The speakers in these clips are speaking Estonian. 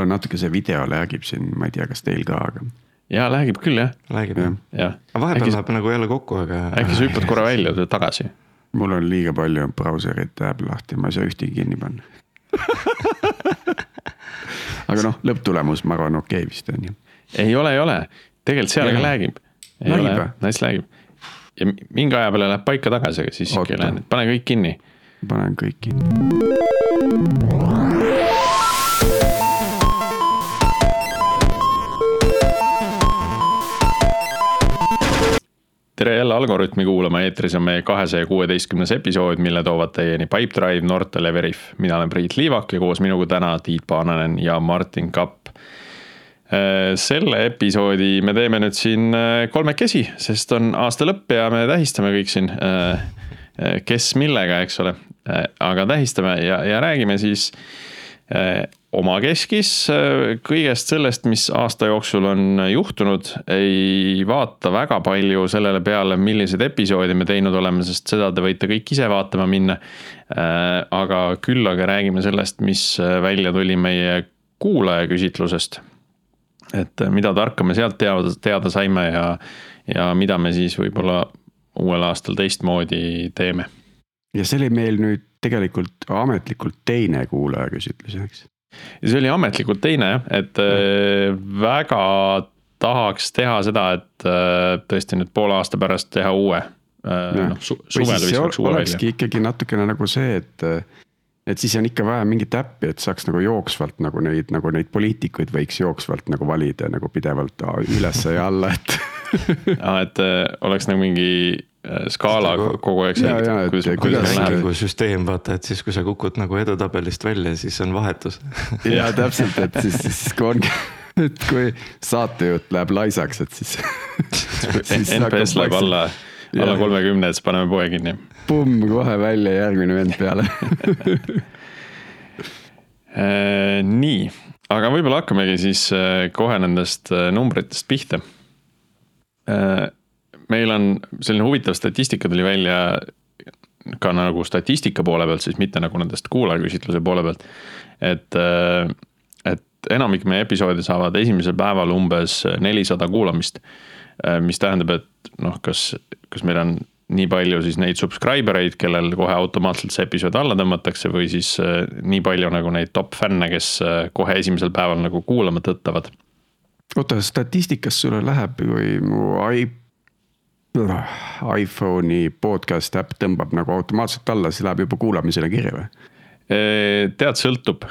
mul on natuke see video läägib siin, ma ei tea, kas teil ka, aga ja läheb küll jah, räägib jah jah. jah. aga vahepeal äkki, läheb nagu jälle kokku, aga. äkki sa hüppad korra välja, tuled tagasi. mul on liiga palju brauserit äpp lahti, ma ei saa ühtegi kinni panna. aga noh, lõpptulemus, ma arvan, okei okay vist on ju. ei ole, ei ole, tegelikult seal ka Jah. läägib. Läägib või? nice läägib. ja mi- mingi aja peale läheb paika tagasi, aga siis ikka ei lähe, pane kõik kinni. panen kõik kinni. Tere jälle Algorütmi kuulama, eetris on meie kahesaja kuueteistkümnes episood, mille toovad teieni Pipedrive, Nortal ja Veriff. mina olen Priit Liivak ja koos minuga täna Tiit Paananen ja Martin Kapp. selle episoodi me teeme nüüd siin äh, kolmekesi, sest on aasta lõpp ja me tähistame kõik siin, kes millega, eks ole. aga tähistame ja, ja räägime siis äh, omakeskis äh, kõigest sellest, mis aasta jooksul on juhtunud, ei vaata väga palju sellele peale, milliseid episoode me teinud oleme, sest seda te võite kõik ise vaatama minna. aga küll aga räägime sellest, mis äh, välja tuli meie kuulajaküsitlusest. et äh, mida tarka me sealt teada, teada saime ja, ja mida me siis võib-olla uuel aastal teistmoodi teeme. ja see oli meil nüüd tegelikult ametlikult teine kuulajaküsitlus, eks. ja see oli ametlikult teine jah, et äh, väga tahaks teha seda, et äh, tõesti nüüd poole aasta pärast teha uue. noh, su- või suvel viskaks uue välja. olekski ikkagi natukene nagu see, et et siis on ikka vaja mingit äppi, et saaks nagu jooksvalt nagu neid, nagu neid poliitikuid võiks jooksvalt nagu valida nagu pidevalt aa, ülesse ja alla, et et äh, oleks nagu mingi äh, skaala Nagu- kogu aeg et kuidas, kuidas kuidas läheb. läheb. rankingu süsteem, vaata, et siis, kui sa kukud nagu edetabelist välja, siis on vahetus. ja täpselt, et siis, siis kui ongi, et kui saatejuht läheb laisaks, et siis, siis NPS läheb alla, alla kolmekümne, siis paneme poe kinni. pumm kohe välja järgmine vend peale. Äh, nii, aga võib-olla hakkamegi siis äh, kohe nendest äh, numbritest pihta. Meil on selline huvitav statistika tuli välja ka nagu statistika poole pealt, siis mitte nagu nendest kuulajaküsitluse poole pealt. et, et enamik meie episoode saavad esimesel päeval umbes nelisada kuulamist. mis tähendab, et noh, kas, kas meil on nii palju siis neid subscriber eid, kellel kohe automaatselt see episood alla tõmmatakse või siis äh, nii palju nagu neid top fänne, kes äh, kohe esimesel päeval nagu kuulama tõttavad. oota, statistikas sulle läheb, kui mu i-, iPhone'i podcast äpp tõmbab nagu automaatselt alla, siis läheb juba kuulamisele kirja või? tead, sõltub,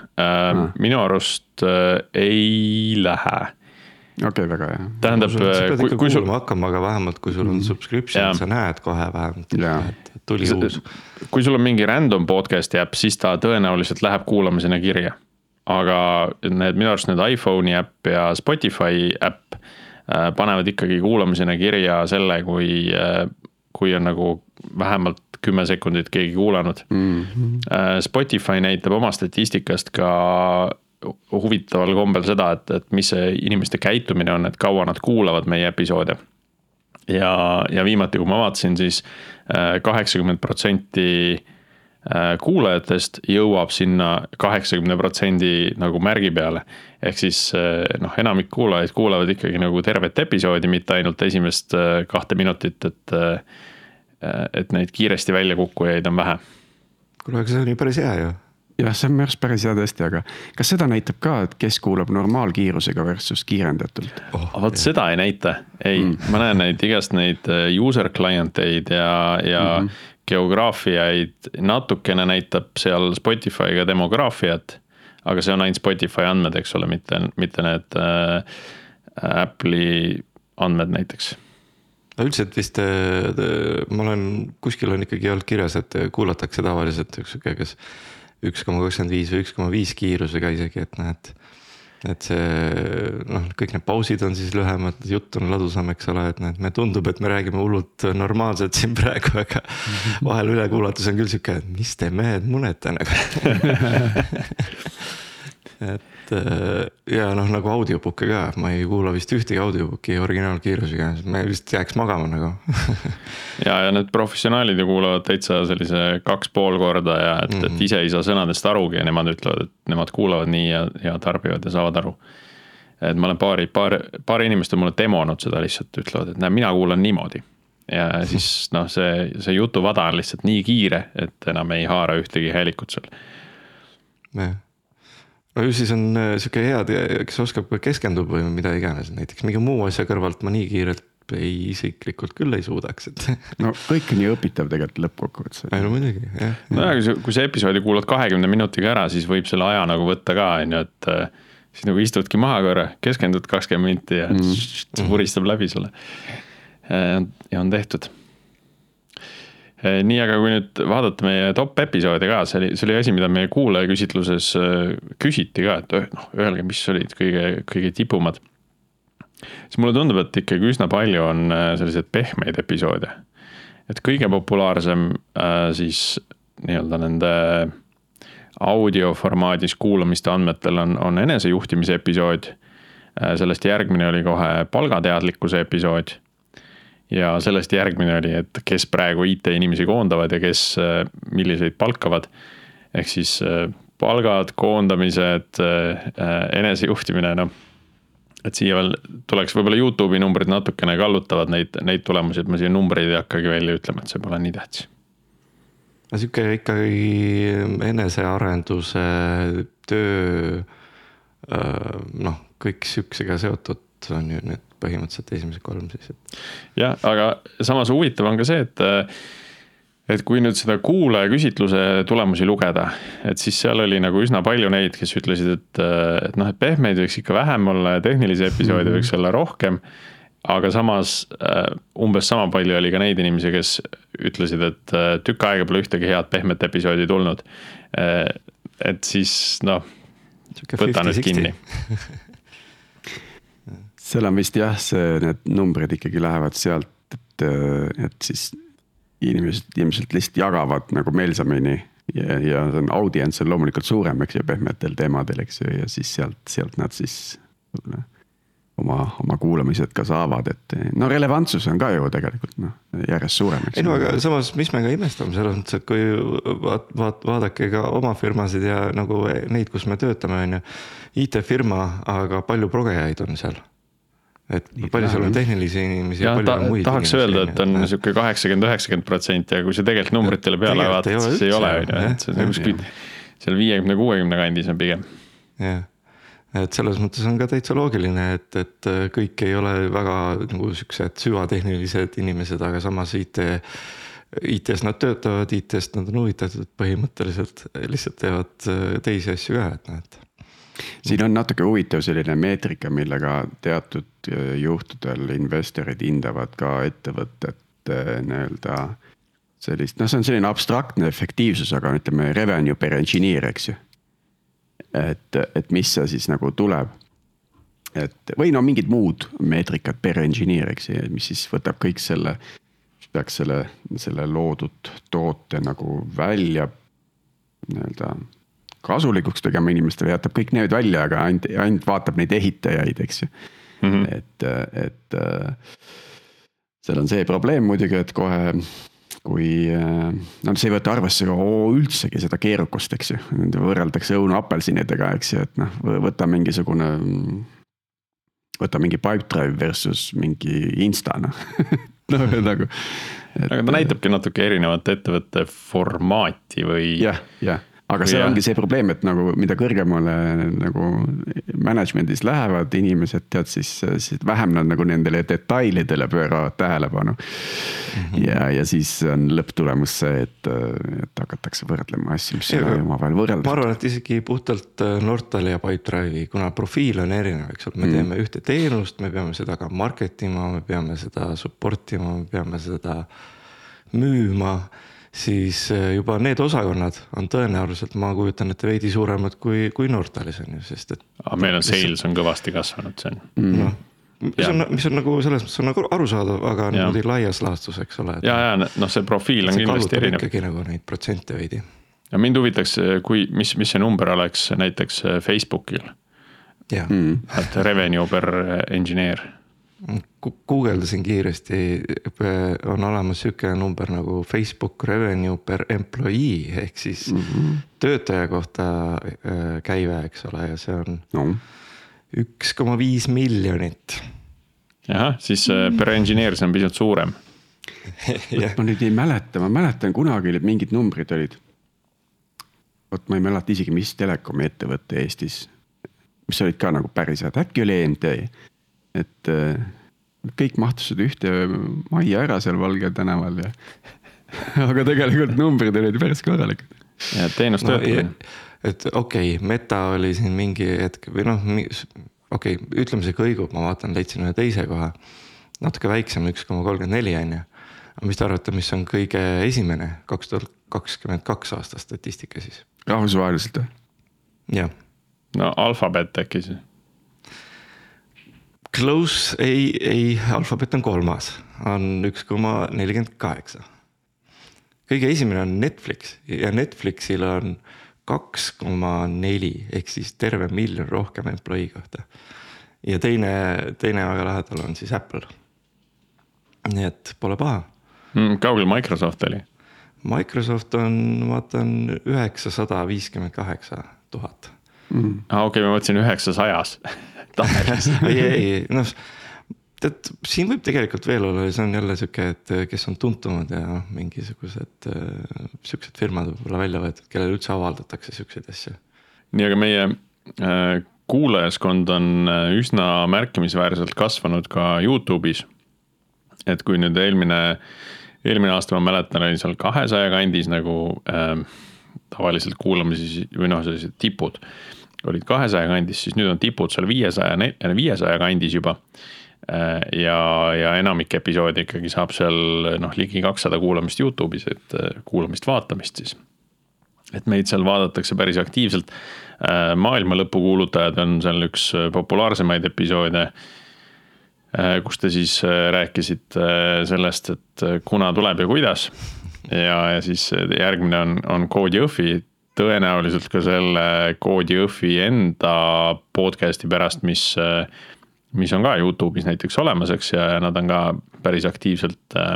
minu arust äh, ei lähe. okei okay,, väga hea. tähendab, sa pead kui, ikka kui sul, kuulama hakkama, aga vähemalt kui sul on subscription Jaa., sa näed kohe vähemalt, et tuli uus. kui sul on mingi random podcast'i äpp, siis ta tõenäoliselt läheb kuulamisena kirja. aga need minu arust need iPhone'i äpp ja Spotify äpp panevad ikkagi kuulamisena kirja selle, kui, kui on nagu vähemalt kümme sekundit keegi kuulanud Mm. Äh, Spotify näitab oma statistikast ka huvitaval kombel seda, et, et mis see inimeste käitumine on, et kaua nad kuulavad meie episoode. ja, ja viimati, kui ma vaatasin siis kaheksakümmend protsenti äh, kuulajatest jõuab sinna kaheksakümne protsendi nagu märgi peale. ehk siis äh, noh, enamik kuulajaid kuulavad ikkagi nagu tervet episoodi, mitte ainult esimest äh, kahte minutit, et. et neid kiiresti välja kukkujaid on vähe kuule, aga see on ju päris hea ju. jah, see on minu arust päris hea tõesti, aga kas seda näitab ka, et kes kuulab normaalkiirusega versus kiirendatult? aga vot seda ei näita, ei mm., ma näen neid igast neid äh, user client eid ja, ja mm -hmm. geograafiaid, natukene näitab seal Spotify ka demograafiat. aga see on ainult Spotify andmed, eks ole, mitte, mitte need äh, Apple'i andmed näiteks. no üldiselt vist äh, ma olen, kuskil on ikkagi olnud kirjas, et kuulatakse tavaliselt üks sihuke, kas üks koma kakskümmend viis või üks koma viis kiirusega isegi, et näed. et see noh, kõik need pausid on siis lühemad, jutt on ladusam, eks ole, et näed, me tundub, et me räägime hullult normaalselt siin praegu, aga vahel üle kuulates on küll sihuke, mis te mehed munete nagu. et et äh, ja noh, nagu audiobook'e ka, ma ei kuula vist ühtegi audiobook'i originaalkiirusega, ma vist jääks magama nagu ja, ja need professionaalid ju kuulavad täitsa sellise kaks pool korda ja et mm, -hmm. et mhm. ise ei saa sõnadest arugi ja nemad ütlevad, et nemad kuulavad nii ja, ja tarbivad ja saavad aru. et ma olen paari, paar, paar inimest on mulle demonud seda lihtsalt, ütlevad, et näe, mina kuulan niimoodi. ja siis noh, see, see jutuvada on lihtsalt nii kiire, et enam ei haara ühtegi häälikut seal. jah no ju siis on äh, sihuke hea, kes oskab, keskendub või mida iganes, näiteks mingi muu asja kõrvalt ma nii kiirelt ei isiklikult küll ei suudaks, et. no kõik on ju õpitav tegelikult lõppkokkuvõttes. ei no muidugi, jah. nojah, kui sa, kui sa episoodi kuulad kahekümne minutiga ära, siis võib selle aja nagu võtta ka, on ju, et. Äh, siis nagu istudki maha korra, keskendud kakskümmend minti ja mm. vuristab läbi sulle. Äh, ja on tehtud Eh, nii, aga kui nüüd vaadata meie top episoode ka, see oli, see oli asi, mida meie kuulajaküsitluses eh, küsiti ka, et noh, öelge, mis olid kõige, kõige tipumad. siis mulle tundub, et ikkagi üsna palju on eh, selliseid pehmeid episoode. et kõige populaarsem siis nii-öelda nende audioformaadis kuulamiste andmetel on, on enesejuhtimise episood. sellest järgmine oli kohe palgateadlikkuse episood ja sellest järgmine oli, et kes praegu IT-inimesi koondavad ja kes äh, milliseid palkavad. ehk siis äh, palgad, koondamised, äh, enesejuhtimine, noh. et siia veel tuleks võib-olla Youtube'i numbrid natukene kallutavad neid, neid tulemusi, et ma siia numbreid ei hakkagi välja ütlema, et see pole nii tähtis. no sihuke ikkagi enesearenduse töö, noh, kõik sihukesega seotud on ju need põhimõtteliselt esimesed kolm siis, jah, aga samas huvitav on ka see, et et kui nüüd seda kuulajaküsitluse tulemusi lugeda, et siis seal oli nagu üsna palju neid, kes ütlesid, et, et noh, et pehmeid võiks ikka vähem olla ja tehnilisi episoode -hmm. võiks olla rohkem. aga samas umbes sama palju oli ka neid inimesi, kes ütlesid, et tükk aega pole ühtegi head pehmet episoodi tulnud. et siis noh, võta nüüd kinni seal on vist jah, see, need numbrid ikkagi lähevad sealt, et, et siis inimesed ilmselt lihtsalt jagavad nagu meelsamini. ja, ja see on audients on loomulikult suurem, eks ju, pehmetel teemadel, eks ju, ja siis sealt, sealt nad siis oma, oma kuulamised ka saavad, et no relevantsus on ka ju tegelikult noh, järjest suurem. ei no aga samas, mis me ka imestame selles mõttes, et kui vaat-, vaat-, vaadake ka oma firmasid ja nagu neid, kus me töötame, on ju. IT-firma, aga palju progejaid on seal et Nii palju seal on tehnilisi inimesi ja, ja palju ta, on muid tahaks inimesi, öelda, et on niisugune kaheksakümmend, üheksakümmend protsenti, aga kui sa tegelikult numbritele peale vaatad, siis ei ole, on ju, et see on kuskil seal viiekümne, kuuekümne kandis on pigem. jah, et selles mõttes on ka täitsa loogiline, et, et kõik ei ole väga nagu siuksed süvatehnilised inimesed, aga samas IT. IT-s nad töötavad, IT-st nad on huvitatud põhimõtteliselt, lihtsalt teevad teisi asju ka, et noh, et siin on natuke huvitav selline meetrika, millega teatud äh, juhtudel investorid hindavad ka ettevõtet äh, nii-öelda sellist, noh, see on selline abstraktne efektiivsus, aga ütleme revenue per engineer, eks ju. et, et mis see siis nagu tuleb. et või no mingid muud meetrikad per engineer, eks ju, mis siis võtab kõik selle, peaks selle, selle loodud toote nagu välja nii-öelda kasulikuks tegema inimestele, jätab kõik need välja, aga ainult, ainult vaatab neid ehitajaid, eks ju mm. -hmm. et, et seal on see probleem muidugi, et kohe kui no see ei võta arvesse ka üldsegi seda keerukust, eks ju, võrreldakse õunu apelsinidega, eks ju, et noh, võta mingisugune. võta mingi Pipedrive versus mingi Insta noh noh nagu. aga ta näitabki natuke erinevat ettevõtte formaati või. jah, jah aga see ja. ongi see probleem, et nagu mida kõrgemale nagu management'is lähevad inimesed, tead siis, siis vähem nad nagu nendele detailidele pööravad tähelepanu mm. -hmm. ja, ja siis on lõpptulemus see, et, et hakatakse võrdlema asju, mis ei ole omavahel võrreldavad. ma arvan, et isegi puhtalt äh, Nortali ja Pipedrive'i, kuna profiil on erinev, eks ole, me mm -hmm. teeme ühte teenust, me peame seda ka market ima, me peame seda support ima, me peame seda müüma siis eh, juba need osakonnad on tõenäoliselt, ma kujutan ette, veidi suuremad kui, kui Nortalis on ju, sest et. meil on sales on kõvasti kasvanud, see on mm.. noh, mis on, mis on nagu selles mõttes on nagu arusaadav, aga ja. niimoodi laias laastus, eks ole. ja, ja noh, see profiil on kindlasti erinev. ikkagi nagu neid protsente veidi. ja mind huvitaks, kui, mis, mis see number oleks näiteks Facebookil jah mm.. vaata revenue per engineer. Guugeldasin kiiresti, on olemas sihuke number nagu Facebook revenue per employee ehk siis mm -hmm. töötaja kohta äh, käive, eks ole, ja see on no üks koma viis miljonit. ahah, siis äh, per engineer see on pisut suurem. jah, ma nüüd ei mäleta, ma mäletan kunagi olid mingid numbrid olid. vot ma ei mäleta isegi, mis telekomi ettevõte Eestis, mis olid ka nagu päris head, äkki oli EMT. Et äh, kõik mahtusid ühte majja ära seal Valge tänaval ja. aga tegelikult numbrid olid päris korralikud. ja teenus no, töötab ja,. et okei okay,, Meta oli siin mingi hetk või noh, okei okay,, ütleme see kõigub, ma vaatan, leidsin ühe teise koha. natuke väiksem, üks koma kolmkümmend neli on ju. aga mis te arvate, mis on kõige esimene kaks tuhat kakskümmend kaks aasta statistika siis? rahvusvaheliselt või? jah, no alfabet äkki siis. Close ei, ei, alfabet on kolmas, on üks koma nelikümmend kaheksa. kõige esimene on Netflix ja Netflixil on kaks koma neli ehk siis terve miljon rohkem employee kohta. ja teine, teine väga lähedal on siis Apple. nii et pole paha. Mm, kaugel Microsoft oli? Microsoft on, ma vaatan üheksasada viiskümmend kaheksa tuhat. aa okei, ma mõtlesin üheksasajas tabelis. ei, ei, noh tead, siin võib tegelikult veel olla, see on jälle sihuke, et kes on tuntumad ja noh, mingisugused äh, siuksed firmad võib-olla välja võetud, kellele üldse avaldatakse siukseid asju. nii, aga meie äh, kuulajaskond on üsna märkimisväärselt kasvanud ka Youtube'is. et kui nüüd eelmine, eelmine aasta ma mäletan, oli seal kahesaja kandis nagu äh, tavaliselt kuulamisi või noh, sellised tipud olid kahesaja kandis, siis nüüd on tipud seal viiesaja, viiesaja kandis juba Äh, ja, ja enamik episoodi ikkagi saab seal noh, ligi kakssada kuulamist Youtube'is, et äh, kuulamist-vaatamist siis. et meid seal vaadatakse päris aktiivselt. maailma lõpu kuulutajad on seal üks populaarsemaid episoode. kus te siis äh, rääkisite sellest, et kuna tuleb ja kuidas. ja, ja siis järgmine on, on Code Jõhvi, tõenäoliselt ka selle Code Jõhvi enda podcast'i pärast, mis mis on ka Youtube'is näiteks olemas, eks, ja nad on ka päris aktiivselt äh,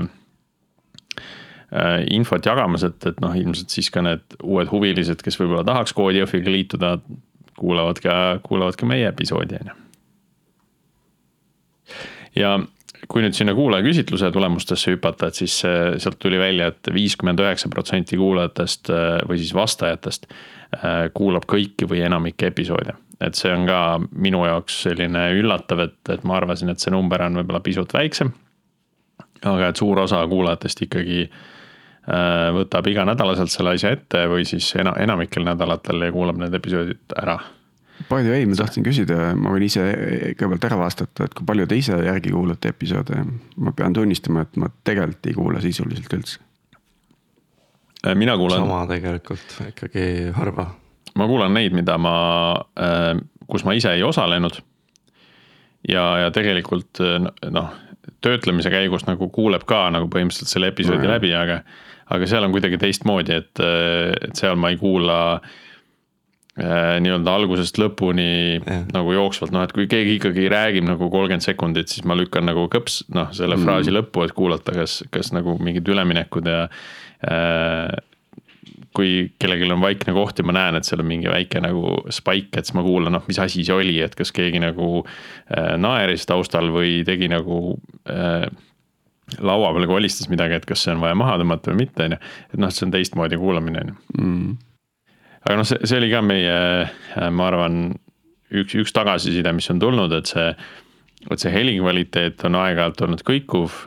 äh, infot jagamas, et, et noh, ilmselt siis ka need uued huvilised, kes võib-olla tahaks koodi Jõhviga liituda, kuulavad ka, kuulavad ka meie episoodi, on ju. ja kui nüüd sinna kuulajaküsitluse tulemustesse hüpata, et siis äh, sealt tuli välja et, et viiskümmend üheksa protsenti kuulajatest äh, või siis vastajatest äh, kuulab kõiki või enamikke episoode et see on ka minu jaoks selline üllatav, et, et ma arvasin, et see number on võib-olla pisut väiksem. aga et suur osa kuulajatest ikkagi võtab iganädalaselt selle asja ette või siis ena, enamikel nädalatel ja kuulab need episoodid ära. By the way, ma tahtsin küsida, ma võin ise kõigepealt ära vastata, et kui palju te ise järgi kuulate episoode. ma pean tunnistama, et ma tegelikult ei kuula sisuliselt üldse. Äh, mina kuulan, sama tegelikult ikkagi harva ma kuulan neid, mida ma, kus ma ise ei osalenud. ja, ja tegelikult noh, töötlemise käigus nagu kuuleb ka nagu põhimõtteliselt selle episoodi No läbi, aga, aga seal on kuidagi teistmoodi, et, et seal ma ei kuula äh, nii-öelda algusest lõpuni yeah. nagu jooksvalt, noh, et kui keegi ikkagi räägib nagu kolmkümmend sekundit, siis ma lükkan nagu kõps, noh, selle mm. fraasi lõppu, et kuulata, kas, kas nagu mingid üleminekud ja äh, kui kellelgi on vaikne koht ja ma näen, et seal on mingi väike nagu spike, et siis ma kuulan, noh, mis asi see oli, et kas keegi nagu äh, naeris taustal või tegi nagu äh, laua peal kolistas midagi, et kas see on vaja maha tõmmata või mitte, on ju. et noh, see on teistmoodi kuulamine, on ju. Aga noh, see, see oli ka meie, ma arvan, üks, üks tagasiside, mis on tulnud, et see, et see heli kvaliteet on aeg-ajalt olnud kõikuv,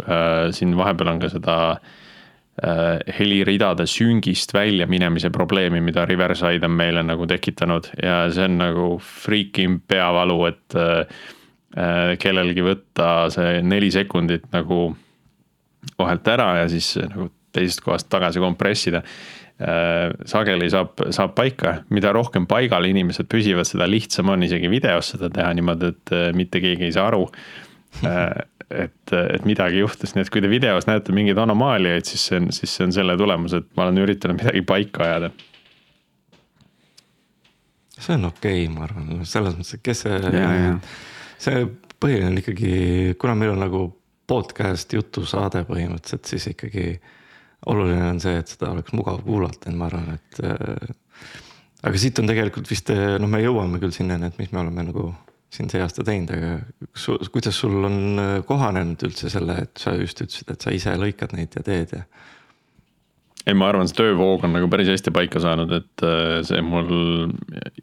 siin vahepeal on ka seda äh, heliridade süngist välja minemise probleemi, mida Riverside on meile nagu tekitanud. Ja see on nagu freaking peavalu, et äh, kellelgi võtta see neli sekundit nagu vahelt ära ja siis nagu teisest kohast tagasi kompressida. äh, sageli saab, saab paika, mida rohkem paigal inimesed püsivad, seda lihtsam on isegi videos seda teha niimoodi, et äh, mitte keegi ei saa aru. et, et midagi juhtus, nii et kui te videos näete mingeid anomaaliaid, siis see on, siis see on selle tulemus, et ma olen üritanud midagi paika ajada. see on okei okay,, ma arvan, selles mõttes, et kes see, see põhiline on ikkagi, kuna meil on nagu podcast jutusaade põhimõtteliselt, siis ikkagi oluline on see, et seda oleks mugav kuulata, et ma arvan, et äh, aga siit on tegelikult vist, noh, me jõuame küll sinnani, et mis me oleme nagu siin see aasta teinud, aga su, kuidas sul on äh, kohanenud üldse selle, et sa just ütlesid, et sa ise lõikad neid ja teed ja? Ei, ma arvan, see töövoog on nagu päris hästi paika saanud, et äh, see mul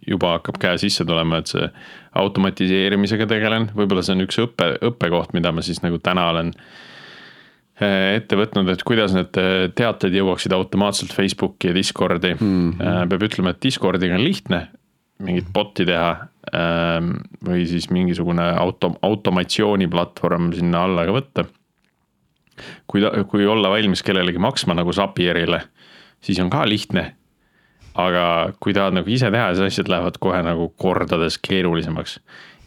juba hakkab käe sisse tulema, et see automatiseerimisega tegelen, võib-olla see on üks õppe, õppekoht, mida ma siis nagu täna olen äh, ette võtnud, et kuidas need äh, teated jõuaksid automaatselt Facebooki ja Discordi mm. -hmm. peab ütlema, et Discordiga on lihtne mingit bot'i teha ähm, või siis mingisugune auto, automatsiooniplatvorm sinna alla ka võtta kui, kui olla valmis kellelegi maksma nagu Zapierile, siis on ka lihtne. aga kui tahad nagu ise teha, siis asjad lähevad kohe nagu kordades keerulisemaks.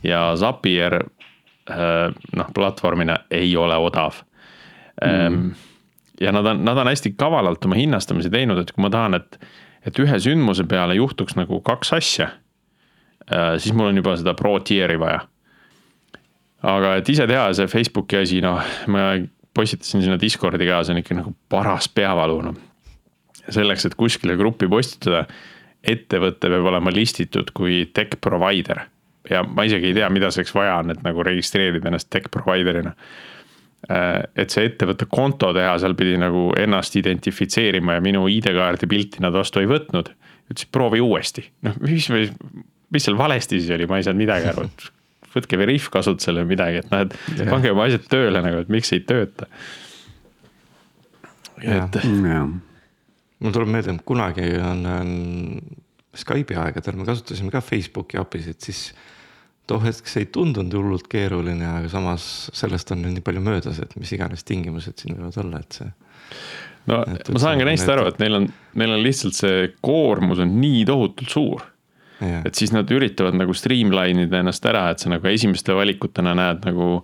ja Zapier noh, platvormina ei ole odav mm.. ja nad on, nad on hästi kavalalt oma hinnastamise teinud, et kui ma tahan, et, et ühe sündmuse peale juhtuks nagu kaks asja, äh, siis mul on juba seda pro tier'i vaja aga et ise teha see Facebooki asi, noh, ma postitasin sinna Discordi ka, see on ikka nagu paras peavalu, noh. selleks, et kuskile gruppi postitada, ettevõte peab olema listitud kui tech provider. ja ma isegi ei tea, mida selleks vaja on, et nagu registreerida ennast tech provider'ina. Äh, et see ettevõtte konto teha, seal pidi nagu ennast identifitseerima ja minu ID-kaardi pilti nad vastu ei võtnud. ütlesid proovi uuesti, noh mis, mis seal valesti siis oli, ma ei saanud midagi aru, et võtke Veriff kasutusele või midagi, et noh, et yeah. pange oma asjad tööle nagu, et miks ei tööta. et. mul tuleb meelde, et kunagi on, on Skype'i aegadel me kasutasime ka Facebooki API-sid, siis too hetk see ei tundunud hullult keeruline, aga samas sellest on nüüd nii palju möödas, et mis iganes tingimused siin võivad olla, et see. no et, ma saan ka neist aru, et neil on, neil on lihtsalt see koormus on nii tohutult suur. Et siis nad üritavad nagu streamline ida ennast ära, et sa nagu esimeste valikutena näed nagu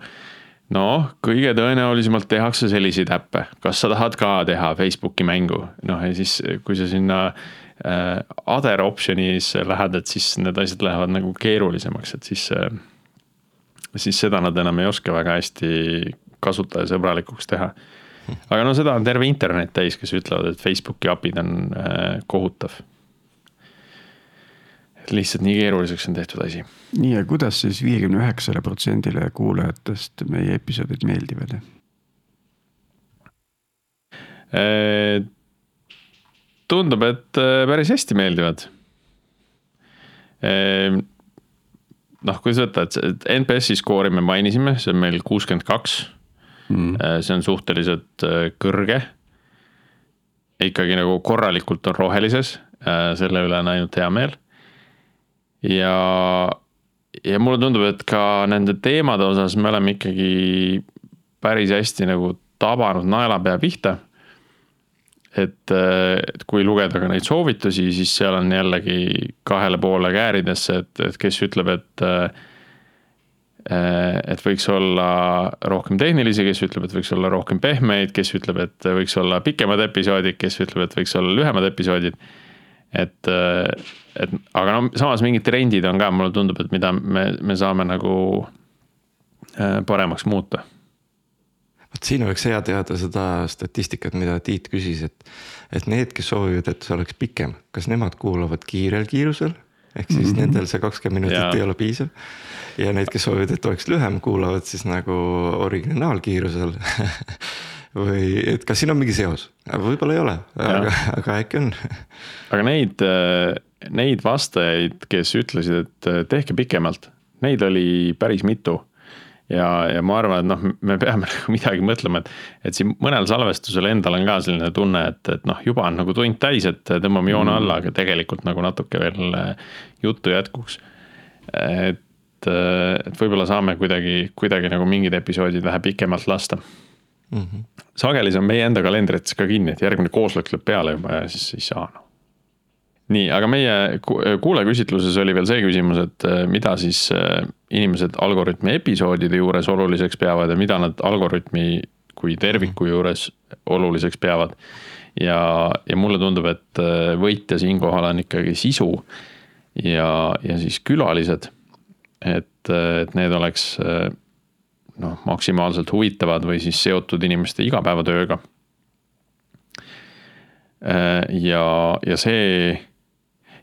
noh, kõige tõenäolisemalt tehakse selliseid äppe, kas sa tahad ka teha Facebooki mängu, noh ja siis, kui sa sinna other option'is lähed, et siis need asjad lähevad nagu keerulisemaks, et siis äh,. siis seda nad enam ei oska väga hästi kasutajasõbralikuks teha. aga no seda on terve internet täis, kes ütlevad, et Facebooki API-d on äh, kohutav lihtsalt nii keeruliseks on tehtud asi. nii, ja kuidas siis viiekümne üheksale protsendile kuulajatest meie episoodid meeldivad? Äh, tundub, et äh, päris hästi meeldivad. Äh, noh, kuidas võtta, et NPS-i skoori me mainisime, see on meil kuuskümmend kaks. Mm. see on suhteliselt kõrge. ikkagi nagu korralikult on rohelises, selle üle on ainult hea meel ja, ja mulle tundub, et ka nende teemade osas me oleme ikkagi päris hästi nagu tabanud naelapea pihta. Et, et kui lugeda ka neid soovitusi, siis seal on jällegi kahele poole kääridesse, et, et kes ütleb, et et võiks olla rohkem tehnilisi, kes ütleb, et võiks olla rohkem pehmeid, kes ütleb, et võiks olla pikemad episoodid, kes ütleb, et võiks olla lühemad episoodid et, et aga no samas mingid trendid on ka, mulle tundub, et mida me, me saame nagu äh, paremaks muuta. Vot siin oleks hea teada seda statistikat, mida Tiit küsis, et, et need, kes soovivad, et see oleks pikem, kas nemad kuulavad kiirel kiirusel? ehk siis mm -hmm. nendel see kakskümmend minutit ja. ei ole piisav. ja need, kes soovivad, et oleks lühem, kuulavad siis nagu originaalkiirusel või et kas siin on mingi seos, võib-olla ei ole, aga, aga äkki on. aga neid, neid vastajaid, kes ütlesid, et tehke pikemalt, neid oli päris mitu. Ja, ja ma arvan, et noh, me peame nagu midagi mõtlema, et, et siin mõnel salvestusel endal on ka selline tunne, et, et noh, juba on nagu tund täis, et tõmbame joone mm. alla, aga tegelikult nagu natuke veel juttu jätkuks. et, et võib-olla saame kuidagi, kuidagi nagu mingid episoodid vähe pikemalt lasta mm. -hmm. sageli see on meie enda kalendrites ka kinni, et järgmine koosolek lööb peale juba ja siis ei saa noh. Nii, aga meie kuulajaküsitluses oli veel see küsimus, et äh, mida siis äh, inimesed Algorütmi episoodide juures oluliseks peavad ja mida nad Algorütmi kui terviku juures oluliseks peavad. ja, ja mulle tundub, et äh, võitja siinkohal on ikkagi sisu. ja, ja siis külalised. et, et need oleks noh, maksimaalselt huvitavad või siis seotud inimeste igapäevatööga. ja, ja see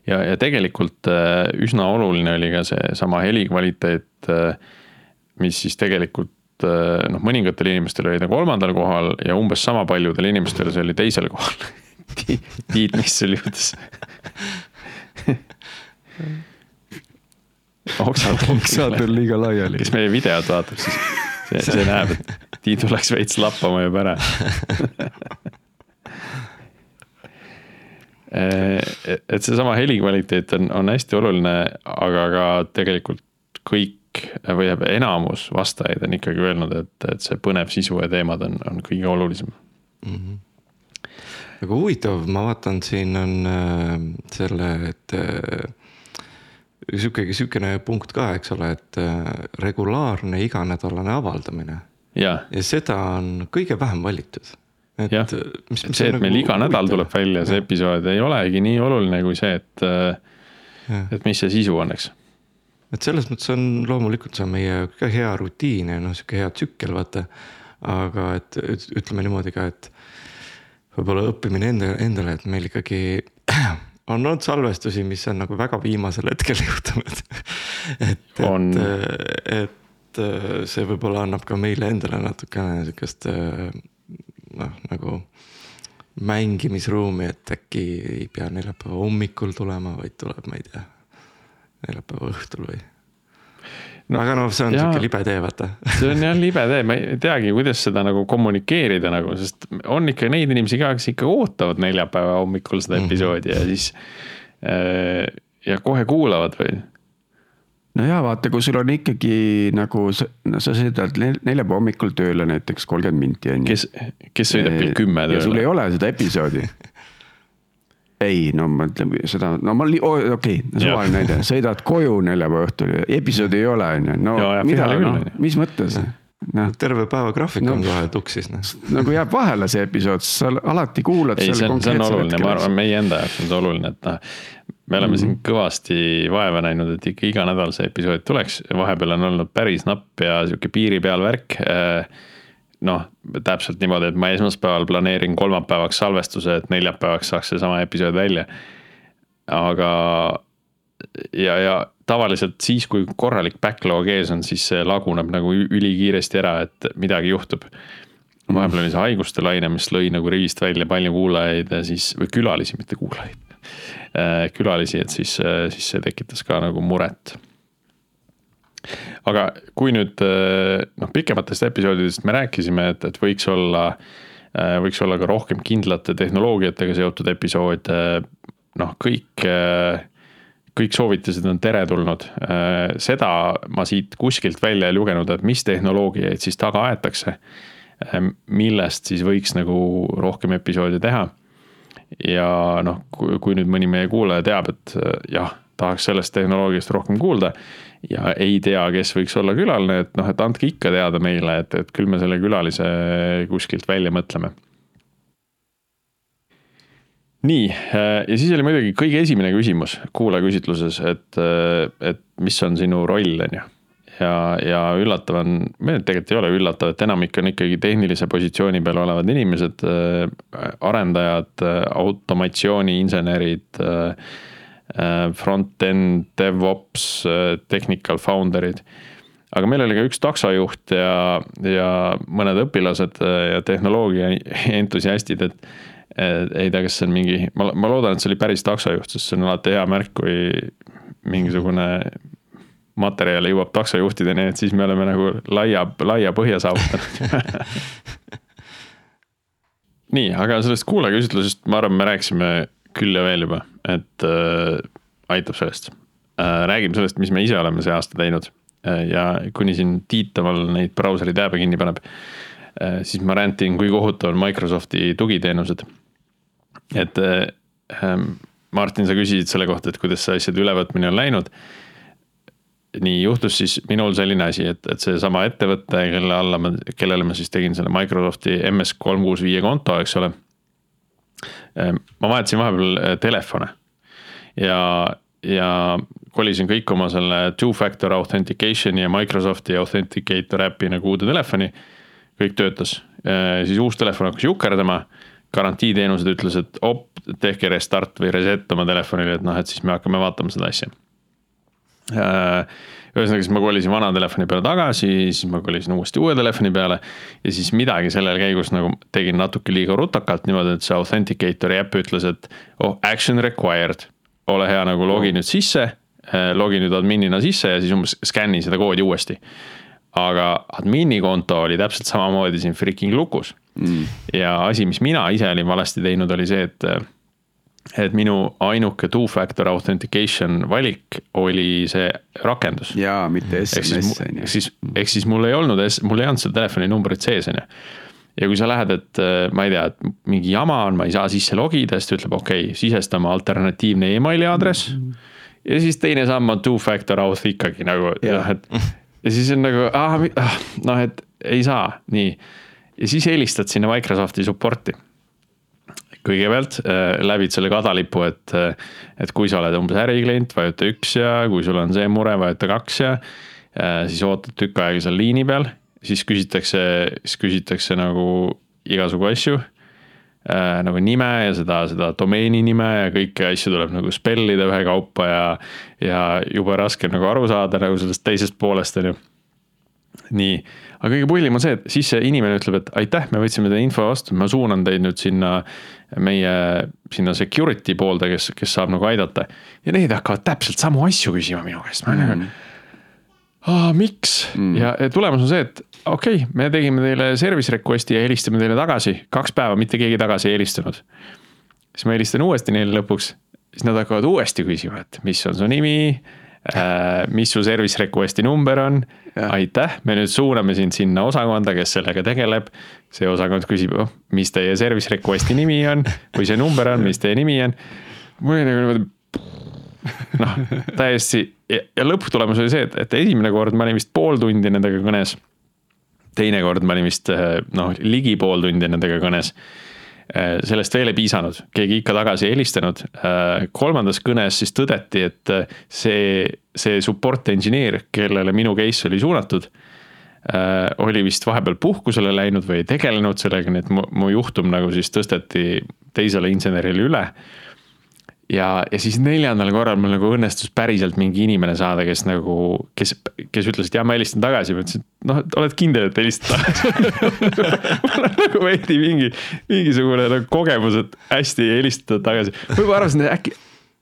ja, ja tegelikult üsna oluline oli ka seesama helikvaliteet, mis siis tegelikult noh, mõningatel inimestel oli ta kolmandal kohal ja umbes sama paljudel inimestel see oli teisel kohal. Tiit, mis sul juhtus? Oksad, oksad on liiga laiali. kes meie videot vaatab, siis see, see näeb, et Tiidu läks veits lappama juba ära et seesama helikvaliteet on, on hästi oluline, aga ka tegelikult kõik või enamus vastajaid on ikkagi öelnud, et, et see põnev sisu ja teemad on, on kõige olulisem mm. -hmm aga huvitav, ma vaatan, siin on äh, selle, et äh, sihuke, sihukene punkt ka, eks ole, et äh, regulaarne iganädalane avaldamine. ja seda on kõige vähem valitud. Jah, see, et nagu meil iga huvitav. nädal tuleb välja see ja. episood ei olegi nii oluline kui see, et, äh, et mis see sisu on, eks et selles mõttes on loomulikult see on meie ka hea rutiin ja noh, sihuke hea tsükkel, vaata. aga et ütleme niimoodi ka, et võib-olla õppimine enda, endale, et meil ikkagi on olnud salvestusi, mis on nagu väga viimasel hetkel juhtunud et, et, et see võib-olla annab ka meile endale natukene sihukest noh, nagu mängimisruumi, et äkki ei pea neljapäeva hommikul tulema, vaid tuleb, ma ei tea, neljapäeva õhtul või no aga noh, see on sihuke libe tee, vaata. see on jah libe tee, ma ei teagi, kuidas seda nagu kommunikeerida nagu, sest on ikka neid inimesi ka, kes ikka ootavad neljapäeva hommikul seda mm -hmm. episoodi ja siis äh,. ja kohe kuulavad või no ja vaata, kui sul on ikkagi nagu, no sa sõidad neljapäeva hommikul tööle näiteks kolmkümmend minti on ju. kes, kes sõidab kell kümme tööle? sul ei ole seda episoodi ei, no ma ütlen seda, no ma, okei okay,, suvaline näide, sõidad koju neljapäeva õhtul ja episoodi ei ole, on ju, no ja, ja, mida, no mis mõttes? No. terve päeva graafik no, on kohe tuksis noh. nagu jääb vahele see episood, sa alati kuulad. ei, see on, see on oluline, ma arvan, meie enda jaoks on see oluline, et noh. me oleme mm -hmm. siin kõvasti vaeva näinud, et ikka iga nädal see episood tuleks, vahepeal on olnud päris napp ja sihuke piiri peal värk äh, noh, täpselt niimoodi, et ma esmaspäeval planeerin kolmapäevaks salvestuse, et neljapäevaks saaks seesama episood välja. aga ja, ja tavaliselt siis, kui korralik backlog ees on, siis see laguneb nagu ülikiiresti ära, et midagi juhtub. vahepeal oli see haiguste laine, mis lõi nagu rivist välja palju kuulajaid ja siis, või külalisi, mitte kuulajaid. Äh, külalisi, et siis, siis see tekitas ka nagu muret aga kui nüüd eh, noh, pikematest episoodidest me rääkisime, et, et võiks olla, võiks olla ka rohkem kindlate tehnoloogiatega seotud episoode. noh, kõik, kõik soovitused on teretulnud. seda ma siit kuskilt välja ei lugenud, et mis tehnoloogiaid siis taga aetakse. millest siis võiks nagu rohkem episoode teha. ja noh, kui nüüd mõni meie kuulaja teab, et jah, tahaks sellest tehnoloogiast rohkem kuulda ja ei tea, kes võiks olla külaline, et noh, et andke ikka teada meile, et, et küll me selle külalise kuskilt välja mõtleme. Nii, ja siis oli muidugi kõige esimene küsimus kuulajaküsitluses, et, et mis on sinu roll, on ju. ja, ja üllatav on, tegelikult ei ole üllatav, et enamik on ikkagi tehnilise positsiooni peal olevad inimesed, arendajad, automatsiooniinsenerid Äh, front-end, DevOps, äh, technical founder'id. aga meil oli ka üks taksojuht ja, ja mõned õpilased äh, ja tehnoloogia entusiastid, et ei tea, kas see on mingi, ma, ma loodan, et see oli päris taksojuht, sest see on alati hea märk, kui mingisugune materjal jõuab taksojuhtideni, et siis me oleme nagu laia, laia põhja saavutanud nii, aga sellest kuulajaküsitlusest ma arvan, me rääkisime küll ja veel juba, et äh, aitab sellest äh,. räägime sellest, mis me ise oleme see aasta teinud äh, ja kuni siin Tiit omal neid brauseri tääbe kinni paneb äh,, siis ma rändin, kui kohutav on Microsofti tugiteenused. et äh, ähm, Martin, sa küsisid selle kohta, et kuidas see asjade ülevõtmine on läinud nii juhtus siis minul selline asi, et, et seesama ettevõte, kelle alla ma, kellele ma siis tegin selle Microsofti MS kolm kuus viie konto, eks ole Ehm, ma vahetasin vahepeal äh, telefone ja ja kolisin kõik oma selle two-factor authentication'i ja Microsofti Authenticator äpi nagu uude telefoni. Kõik töötas, siis uus telefon hakkas jukerdama garantiiteenused ütles, et op, tehke restart või reset oma telefonile, et noh, et siis me hakkame vaatama seda asja. ühesõnaga, siis ma kolisin vana telefoni peale tagasi, siis ma kolisin uuesti uue telefoni peale. ja siis midagi sellel käigus nagu tegin natuke liiga rutakalt niimoodi, et see Authenticatori äpp ütles, et oh, action required. ole hea, nagu logi nüüd sisse Äh, logi nüüd adminina sisse ja siis umbes skänni seda koodi uuesti. Aga admini konto oli täpselt samamoodi siin freaking lukus mm.. ja asi, mis mina ise olin valesti teinud, oli see, et et minu ainuke two-factor authentication valik oli see rakendus. jaa, mitte SMS on ju. ehk siis, ehk siis mul ei olnud, mul ei olnud seda telefoninumbrit sees, on ju. ja kui sa lähed, et ma ei tea, et mingi jama on, ma ei saa sisse logida, siis ta ütleb, okei okay,, sisesta oma alternatiivne emaili aadress mm. -hmm ja siis teine samm on two-factor auth ikkagi nagu jah, et ja siis on nagu ah, noh, et ei saa, nii. ja siis helistad sinna Microsofti support'i. kõigepealt äh, läbid selle kadalipu, et, äh, et kui sa oled umbes äriklient, vajuta üks ja kui sul on see mure, vajuta kaks ja äh,. siis ootad tükk aega seal liini peal, siis küsitakse, siis küsitakse nagu igasugu asju äh, nagu nime ja seda, seda domeeni nime ja kõiki asju tuleb nagu spellida ühekaupa ja. ja jube raske nagu aru saada nagu sellest teisest poolest, on ju. nii, aga kõige pullim on see, et siis see inimene ütleb, et aitäh, me võtsime teie info vastu, ma suunan teid nüüd sinna meie, sinna security poolde, kes, kes saab nagu aidata. ja need hakkavad täpselt samu asju küsima minu käest, ma olen nagu mm. Aa, miks mm. ja tulemus on see, et okei okay,, me tegime teile service request'i ja helistame teile tagasi, kaks päeva mitte keegi tagasi ei helistanud. siis ma helistan uuesti neile lõpuks, siis nad hakkavad uuesti küsima, et mis on su nimi äh,. mis su service request'i number on, aitäh, me nüüd suuname sind sinna osakonda, kes sellega tegeleb. see osakond küsib, oh, mis teie service request'i nimi on või see number on, mis teie nimi on. mul oli nagu niimoodi noh, täiesti ja, ja lõpptulemus oli see, et, et esimene kord ma olin vist pool tundi nendega kõnes teinekord ma olin vist eh, noh, ligi pool tundi nendega kõnes. Eh, sellest veel ei piisanud, keegi ikka tagasi ei helistanud. Eh, kolmandas kõnes siis tõdeti, et see, see support engineer, kellele minu case oli suunatud oli vist vahepeal puhkusele läinud või ei tegelenud sellega, nii et mu, mu juhtum nagu siis tõsteti teisele insenerile üle ja, ja siis neljandal korral mul nagu õnnestus päriselt mingi inimene saada, kes nagu, kes, kes ütles, et jaa, ma helistan tagasi, ma ütlesin, et noh, et oled kindel, et helistad tagasi mul on nagu veidi mingi, mingisugune nagu kogemus, et hästi ei helistata tagasi. juba arvasin, et äkki,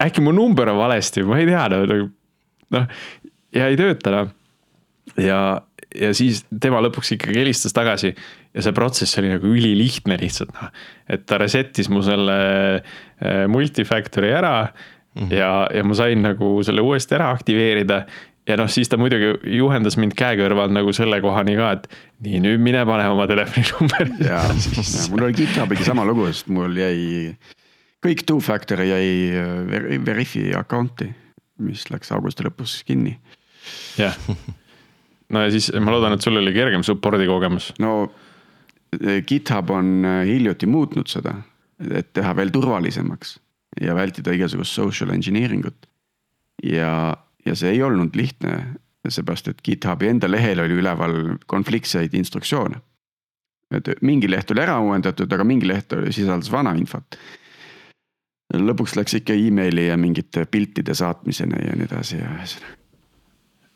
äkki mu number on valesti, ma ei tea nagu noh, ja ei tööta noh. ja, ja siis tema lõpuks ikkagi helistas tagasi ja see protsess oli nagu ülilihtne lihtsalt noh. et ta reset'is mu selle äh, multifactor'i ära mm -hmm. ja, ja ma sain nagu selle uuesti ära aktiveerida. ja noh, siis ta muidugi juhendas mind käe kõrval nagu selle kohani ka, et nii, nüüd mine pane oma telefoninumber. ja, ja mul oli GitHubiga sama lugu, sest mul jäi kõik two-factor jäi äh, Veriffi account'i, mis läks augusti lõpus kinni. jah no ja siis ma loodan, et sul oli kergem support'i kogemus. no GitHub on äh, hiljuti muutnud seda, et teha veel turvalisemaks ja vältida igasugust social engineering ut. ja, ja see ei olnud lihtne, seepärast et GitHubi enda lehel oli üleval konfliktseid instruktsioone. et mingi leht oli ära uuendatud, aga mingi leht sisaldas vana infot. lõpuks läks ikka emaili ja mingite piltide saatmiseni ja nii edasi ja ühesõnaga.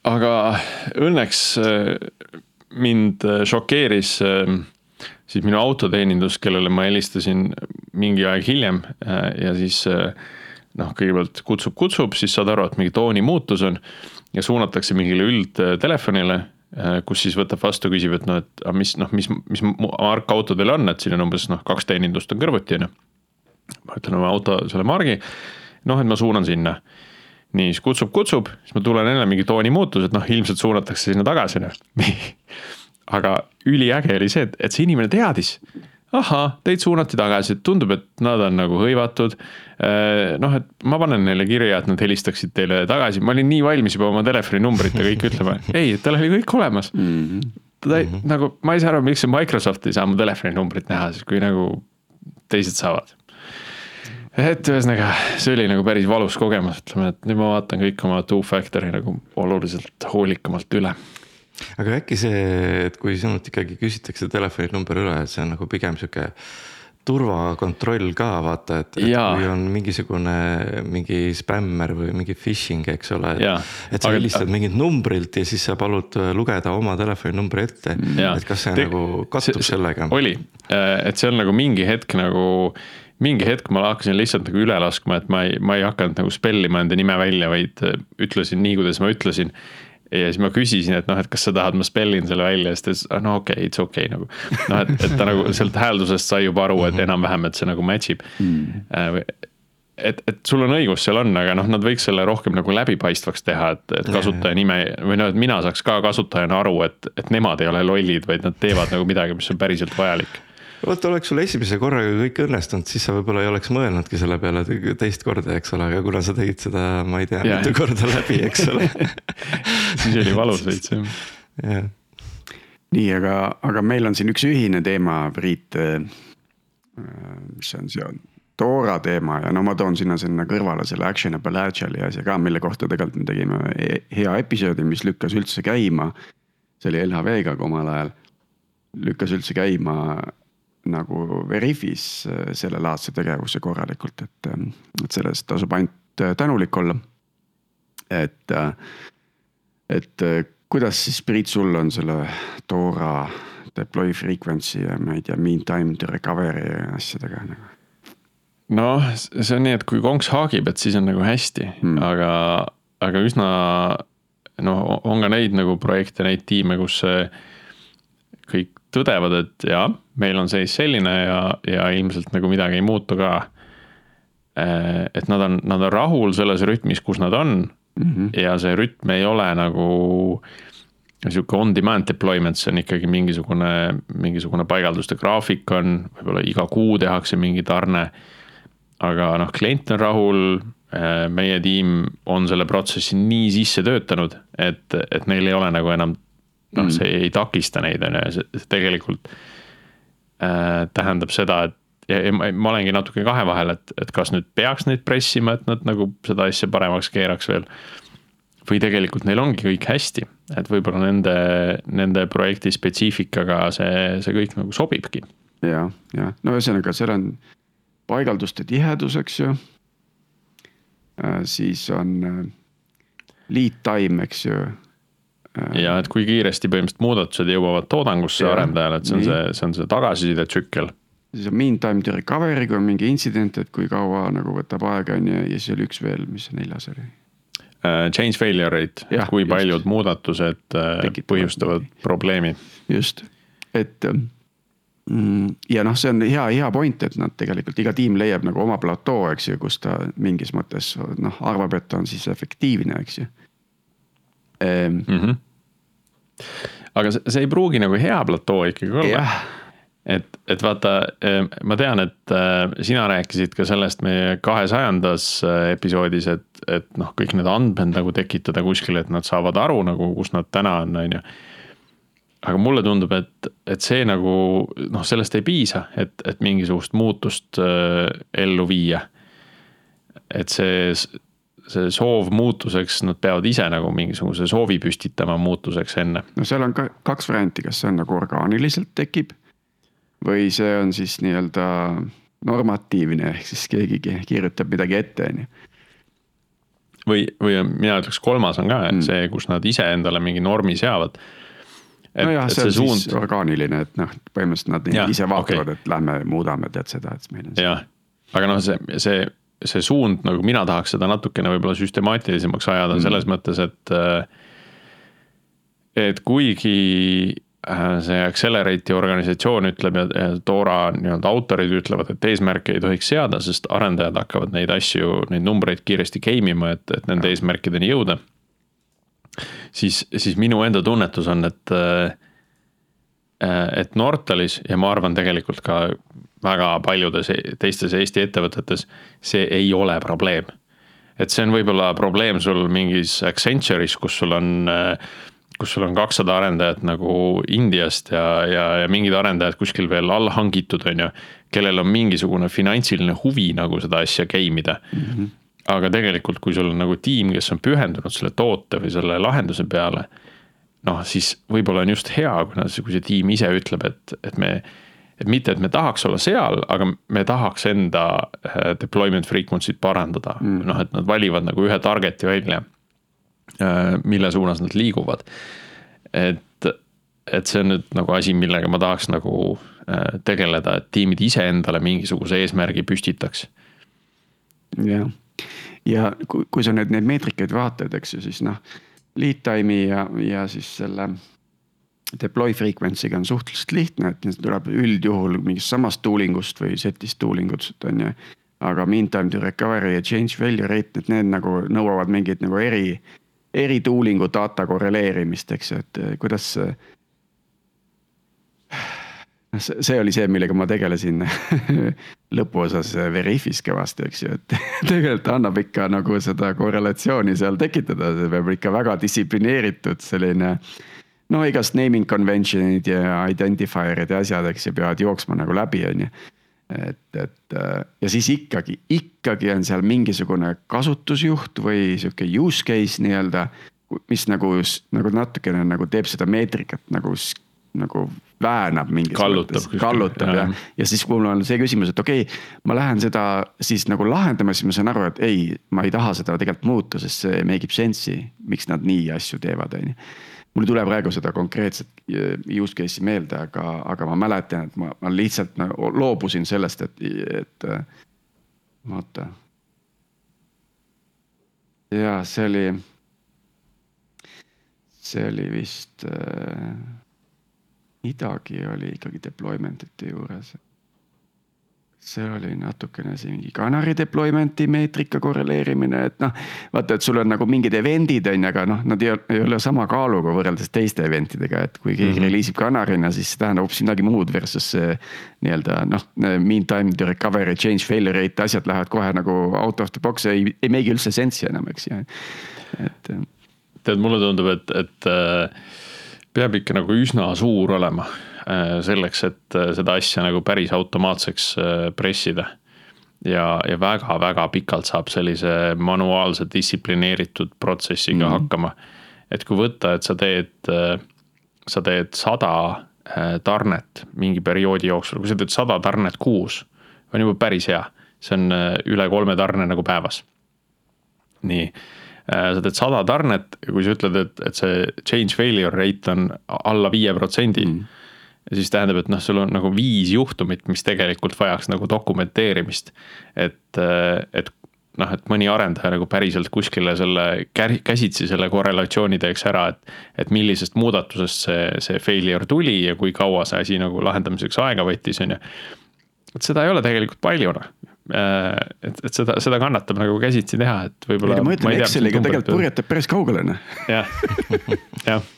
Aga õnneks äh, mind äh, šokeeris siis minu autoteenindus, kellele ma helistasin mingi aeg hiljem äh, ja siis äh, noh, kõigepealt kutsub, kutsub, siis saad aru, et mingi tooni muutus on ja suunatakse mingile üldtelefonile, äh, kus siis võtab vastu, küsib, et noh, et mis noh, mis, mis mark auto teil on, et siin on umbes noh, kaks teenindust on kõrvuti on ju. ma ütlen oma auto selle margi, noh, et ma suunan sinna nii, siis kutsub, kutsub, siis ma tulen jälle mingi tooni muutus, et noh, ilmselt suunatakse sinna tagasi noh aga üliäge oli see, et, et see inimene teadis. ahah, teid suunati tagasi, tundub, et nad on nagu hõivatud. Äh, noh, et ma panen neile kirja, et nad helistaksid teile tagasi, ma olin nii valmis juba oma telefoninumbrit ja kõik ütlema, ei, tal oli kõik olemas mm. -hmm. ta ei, nagu ma ei saa aru, miks see Microsoft ei saa mu telefoninumbrit näha, siis kui nagu teised saavad et ühesõnaga, see oli nagu päris valus kogemus, ütleme, et nüüd ma vaatan kõik oma two-factor'i nagu oluliselt hoolikamalt üle. aga äkki see, et kui sinult ikkagi küsitakse telefoninumber üle, et see on nagu pigem sihuke turvakontroll ka vaata, et, et Jaa. kui on mingisugune mingi spämmer või mingi phishing, eks ole. Et sa Aga- helistad mingilt numbrilt ja siis sa palud äh, lugeda oma telefoninumbri ette. Et kas see Te- nagu kattub see- sellega? oli, et see on nagu mingi hetk nagu, mingi hetk ma hakkasin lihtsalt nagu üle laskma, et ma ei, ma ei hakanud nagu spellima enda nime välja, vaid äh, ütlesin nii, kuidas ma ütlesin. ja siis ma küsisin, et noh, et kas sa tahad, ma spellin selle välja, siis ta ütles, no okei okay,, it's okei okay, nagu. noh, et, et ta nagu sealt hääldusest sai juba aru, et enam-vähem, et see nagu match ib mm. et, et sul on õigus, seal on, aga noh, nad võiks selle rohkem nagu läbipaistvaks teha, et, et kasutaja nime või noh, et mina saaks ka kasutajana aru, et, et nemad ei ole lollid, vaid nad teevad nagu midagi, mis on päriselt vajalik. Vot oleks sul esimese korraga kõik õnnestunud, siis sa võib-olla ei oleks mõelnudki selle peale te- teist korda, eks ole, aga kuna sa tegid seda, ma ei tea, mitu korda läbi, eks ole siis oli valus veits jah. jah, nii, aga, aga meil on siin üks ühine teema, Priit. mis see on, see on Dora teema ja no ma toon sinna sinna kõrvale selle Actionable Agile'i asja ka, mille kohta tegelikult me tegime e- hea episoodi, mis lükkas üldse käima. see oli LHV-ga omal ajal, lükkas üldse käima nagu Veriffis äh, sellelaadse tegevuse korralikult, et, ähm, et selle eest tasub ainult äh, tänulik olla. et, äh, et kuidas siis Priit, sul on selle Dora deploy frequency ja ma ei tea, mean time to recovery asjadega nagu? noh, see on nii, et kui konks haagib, et siis on nagu hästi Hmm. aga, aga üsna noh, on ka neid nagu projekte, neid tiime, kus see tõdevad, et jaa, meil on seis selline ja, ja ilmselt nagu midagi ei muutu ka. et nad on, nad on rahul selles rütmis, kus nad on Mm -hmm. ja see rütm ei ole nagu sihuke on-demand deployment, see on ikkagi mingisugune, mingisugune paigalduste graafik on, võib-olla iga kuu tehakse mingi tarne. aga noh, klient on rahul, meie tiim on selle protsessi nii sisse töötanud, et, et neil ei ole nagu enam noh, see ei takista neid, on ju, see tegelikult äh, tähendab seda, et ja, ma, ma olengi natuke kahe vahel, et, et kas nüüd peaks neid pressima, et nad nagu seda asja paremaks keeraks veel. või tegelikult neil ongi kõik hästi, et võib-olla nende, nende projekti spetsiifikaga see, see kõik nagu sobibki. ja, ja no ühesõnaga, seal on paigalduste tihedus, eks ju. siis on äh, lead time, eks ju. Ja et kui kiiresti põhimõtteliselt muudatused jõuavad toodangusse arendajale, et see on nii. see, see on see tagasiside tsükkel siis on mean time to recovery, kui on mingi intsident, et kui kaua nagu võtab aega, on ju, ja siis oli üks veel, mis see neljas oli? Uh, change failure rate, kui just. paljud muudatused uh, Tekitavad põhjustavad mingi- probleemi. just, et mm, ja noh, see on hea, hea point, et nad tegelikult iga tiim leiab nagu oma platoo, eks ju, kus ta mingis mõttes noh, arvab, et on siis efektiivne, eks ju ehm, Mm -hmm. aga see, see ei pruugi nagu hea platoo ikkagi olla. jah, et, et vaata, ma tean, et äh, sina rääkisid ka sellest meie kahesajandas äh, episoodis, et, et noh, kõik need andmed nagu tekitada kuskile, et nad saavad aru nagu, kus nad täna on, on ju. aga mulle tundub, et, et see nagu noh, sellest ei piisa, et, et mingisugust muutust äh, ellu viia. et see, see soov muutuseks, nad peavad ise nagu mingisuguse soovi püstitama muutuseks enne. no seal on ka kaks varianti, kas see on nagu orgaaniliselt tekib või see on siis nii-öelda normatiivne, ehk siis keegi ki- kirjutab midagi ette, on ju. või, või mina ütleks, kolmas on ka Mm. see, kus nad ise endale mingi normi seavad. nojah, see on suund siis orgaaniline, et noh, põhimõtteliselt nad Jah, ise vaatavad okay. et lähme muudame, tead seda, et meil on jah, aga noh, see, see, see suund nagu mina tahaks seda natukene võib-olla süstemaatilisemaks ajada Mm. selles mõttes, et. et kuigi äh, see Accelerate'i organisatsioon ütleb ja ja Dora nii-öelda autorid ütlevad, et eesmärke ei tohiks seada, sest arendajad hakkavad neid asju, neid numbreid kiiresti game ima, et, et nende eesmärkideni jõuda. siis, siis minu enda tunnetus on, et äh, et Nortalis ja ma arvan tegelikult ka väga paljudes e- teistes Eesti ettevõtetes, see ei ole probleem. et see on võib-olla probleem sul mingis Accenture'is, kus sul on, kus sul on kakssada arendajat nagu Indiast ja, ja, ja mingid arendajad kuskil veel allhangitud, on ju. kellel on mingisugune finantsiline huvi nagu seda asja game ida mm. -hmm. aga tegelikult, kui sul on nagu tiim, kes on pühendunud selle toote või selle lahenduse peale. Noh, siis võib-olla on just hea, kuna see, kui see tiim ise ütleb, et, et me et mitte, et me tahaks olla seal, aga me tahaks enda äh, deployment frequency't parandada mm., noh, et nad valivad nagu ühe target'i välja. Äh, mille suunas nad liiguvad. et, et see on nüüd nagu asi, millega ma tahaks nagu äh, tegeleda, et tiimid iseendale mingisuguse eesmärgi püstitaks. jah, ja kui, kui sa nüüd neid meetrikaid vaatad, eks ju, siis noh, lead time'i ja, ja siis selle deploy frequency'ga on suhteliselt lihtne, et see tuleb üldjuhul mingist samast tooling ust või set'ist tooling utust on ju. aga meantime to recovery ja change failure rate, et need nagu nõuavad mingeid nagu eri, eri tooling'u data korreleerimist, eks ju, et kuidas. noh, see oli see, millega ma tegelesin lõpuosas Veriffis kõvasti, eks ju, et tegelikult annab ikka nagu seda korrelatsiooni seal tekitada, see peab ikka väga distsiplineeritud selline no igast naming convention'id ja identifier'id ja asjad, eks ju, peavad jooksma nagu läbi, on ju. et, et ja siis ikkagi, ikkagi on seal mingisugune kasutusjuht või sihuke use case nii-öelda. mis nagu, nagu natukene nagu teeb seda meetrikat nagu, nagu väänab mingis kallutab, mõttes, kallutab jah ja. ja siis mul on see küsimus, et okei okay,, ma lähen seda siis nagu lahendama, siis ma saan aru, et ei, ma ei taha seda tegelikult muuta, sest see make ib sense'i, miks nad nii asju teevad, on ju mul ei tule praegu seda konkreetset äh, use case'i meelde, aga, aga ma mäletan, et ma, ma lihtsalt nagu loobusin sellest, et, et vaata. ja see oli, see oli vist äh,, midagi oli ikkagi deployment ite juures see oli natukene see mingi Canary deployment'i meetrika korreleerimine, et noh. vaata, et sul on nagu mingid event'id on ju, aga noh, nad ei ole, ei ole sama kaaluga võrreldes teiste event idega, et kui keegi mm -hmm. reliisib Canary'na, siis see tähendab hoopis midagi muud versus see. nii-öelda noh, mean time to recovery, change failure rate, asjad lähevad kohe nagu out of the box, ei, ei make'i üldse sense'i enam, eks ju, et. tead, mulle tundub, et, et äh, peab ikka nagu üsna suur olema Äh, selleks, et äh, seda asja nagu päris automaatseks äh, pressida. ja, ja väga-väga pikalt saab sellise manuaalse distsiplineeritud protsessiga mm. hakkama. et kui võtta, et sa teed, sa teed sada tarnet mingi perioodi jooksul, kui sa teed sada tarnet kuus, on juba päris hea. see on üle kolme tarne nagu päevas. nii sa teed sada tarnet ja kui sa ütled, et, et see change failure rate on alla viie protsendi mm ja siis tähendab, et noh, sul on nagu viis juhtumit, mis tegelikult vajaks nagu dokumenteerimist. et, et noh, et mõni arendaja nagu päriselt kuskile selle käsitsi selle korrelatsiooni teeks ära, et. et millisest muudatusest see, see failure tuli ja kui kaua see asi nagu lahendamiseks aega võttis, on ju. et seda ei ole tegelikult palju noh et, et seda, seda kannatab nagu käsitsi teha, et võib-olla. ma ütlen, Exceliga tegelikult purjetab päris kaugele noh. jah, jah,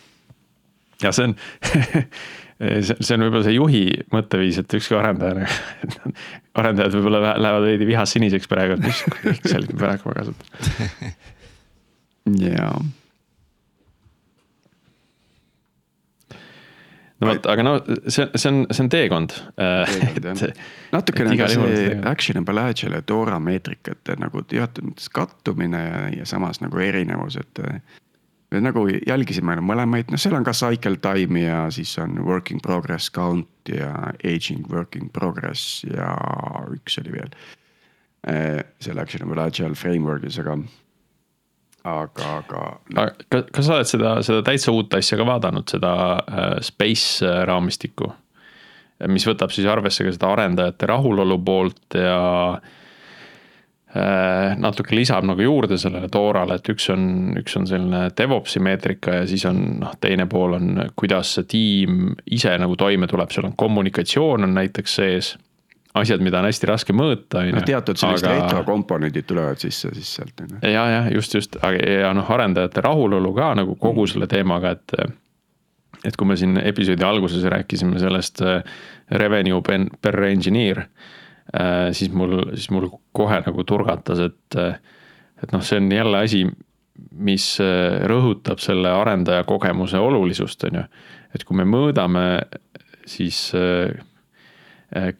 ja see on see, on võib-olla see juhi mõtteviis, et ükski arendaja, arendajad võib-olla lähevad veidi vihas siniseks praegu, et mis Excelit me praegu kasutame. jaa. no vot, aga no see, see on, see on teekond. Natukene on ka see agile ja Dora meetrikate nagu teatud mõttes kattumine ja, ja samas nagu erinevus, et me nagu jälgisime mõlemaid, noh, seal on ka cycle time ja siis on working progress count ja aging working progress ja üks oli veel. Eh, selle actionable agile framework'is, aga, aga, aga kas, kas sa oled seda, seda täitsa uut asja ka vaadanud, seda äh, space äh, raamistikku? Mis võtab siis arvesse ka seda arendajate rahulolu poolt ja äh, natuke lisab nagu juurde sellele toorale, et üks on, üks on selline DevOpsi meetrika ja siis on noh, teine pool on, kuidas see tiim ise nagu toime tuleb, seal on kommunikatsioon on näiteks sees. asjad, mida on hästi raske mõõta, on ju. teatud sellised aga... retrokomponendid tulevad sisse siis sealt on ju. ja, jah, just, just, ja noh, arendajate rahulolu ka nagu kogu mm. selle teemaga, et. Et kui me siin episoodi alguses rääkisime sellest äh, revenue per engineer Äh, siis mul, siis mul kohe nagu turgatas, et, et noh, see on jälle asi, mis äh, rõhutab selle arendaja kogemuse olulisust, on ju. et kui me mõõdame siis äh,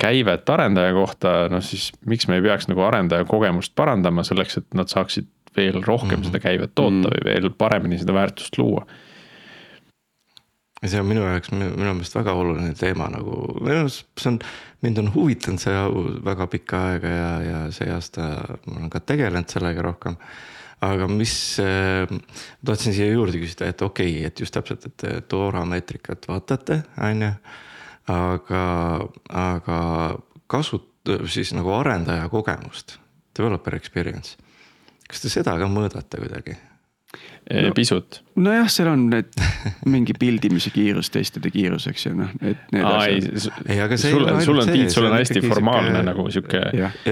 käivet arendaja kohta, noh siis miks me ei peaks nagu arendaja kogemust parandama selleks, et nad saaksid veel rohkem mm -hmm. seda käivet toota mm -hmm. või veel paremini seda väärtust luua see on minu jaoks minu meelest väga oluline teema nagu, minu arust see on, mind on huvitanud see väga pikka aega ja, ja see aasta ma olen ka tegelenud sellega rohkem. aga mis äh,, tahtsin siia juurde küsida, et okei okay,, et just täpselt, et Dora meetrikat vaatate, on ju. aga, aga kasut-, siis nagu arendaja kogemust, developer experience. kas te seda ka mõõdate kuidagi? No, pisut. nojah, seal on need mingi pildimise kiirus, testide kiirus, eks ju, noh, et need Aa, asjad. ei, aga see sul, sul on, Tiit, sul on hästi formaalne siuke... nagu sihuke,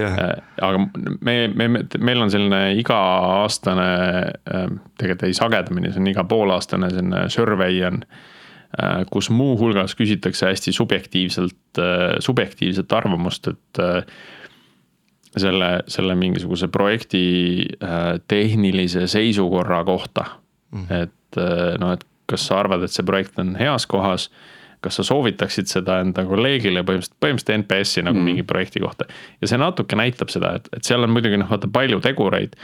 äh, aga me, me, meil on selline iga-aastane äh,, tegelikult ei sagedamini, see on iga poolaastane selline survey on äh,. kus muuhulgas küsitakse hästi subjektiivselt äh,, subjektiivset arvamust, et äh, selle, selle mingisuguse projekti äh, tehnilise seisukorra kohta mm.. et äh, noh, et kas sa arvad, et see projekt on heas kohas, kas sa soovitaksid seda enda kolleegile põhimõtteliselt, põhimõtteliselt NPS-i nagu mm. mingi projekti kohta. ja see natuke näitab seda, et, et seal on muidugi noh, vaata palju tegureid.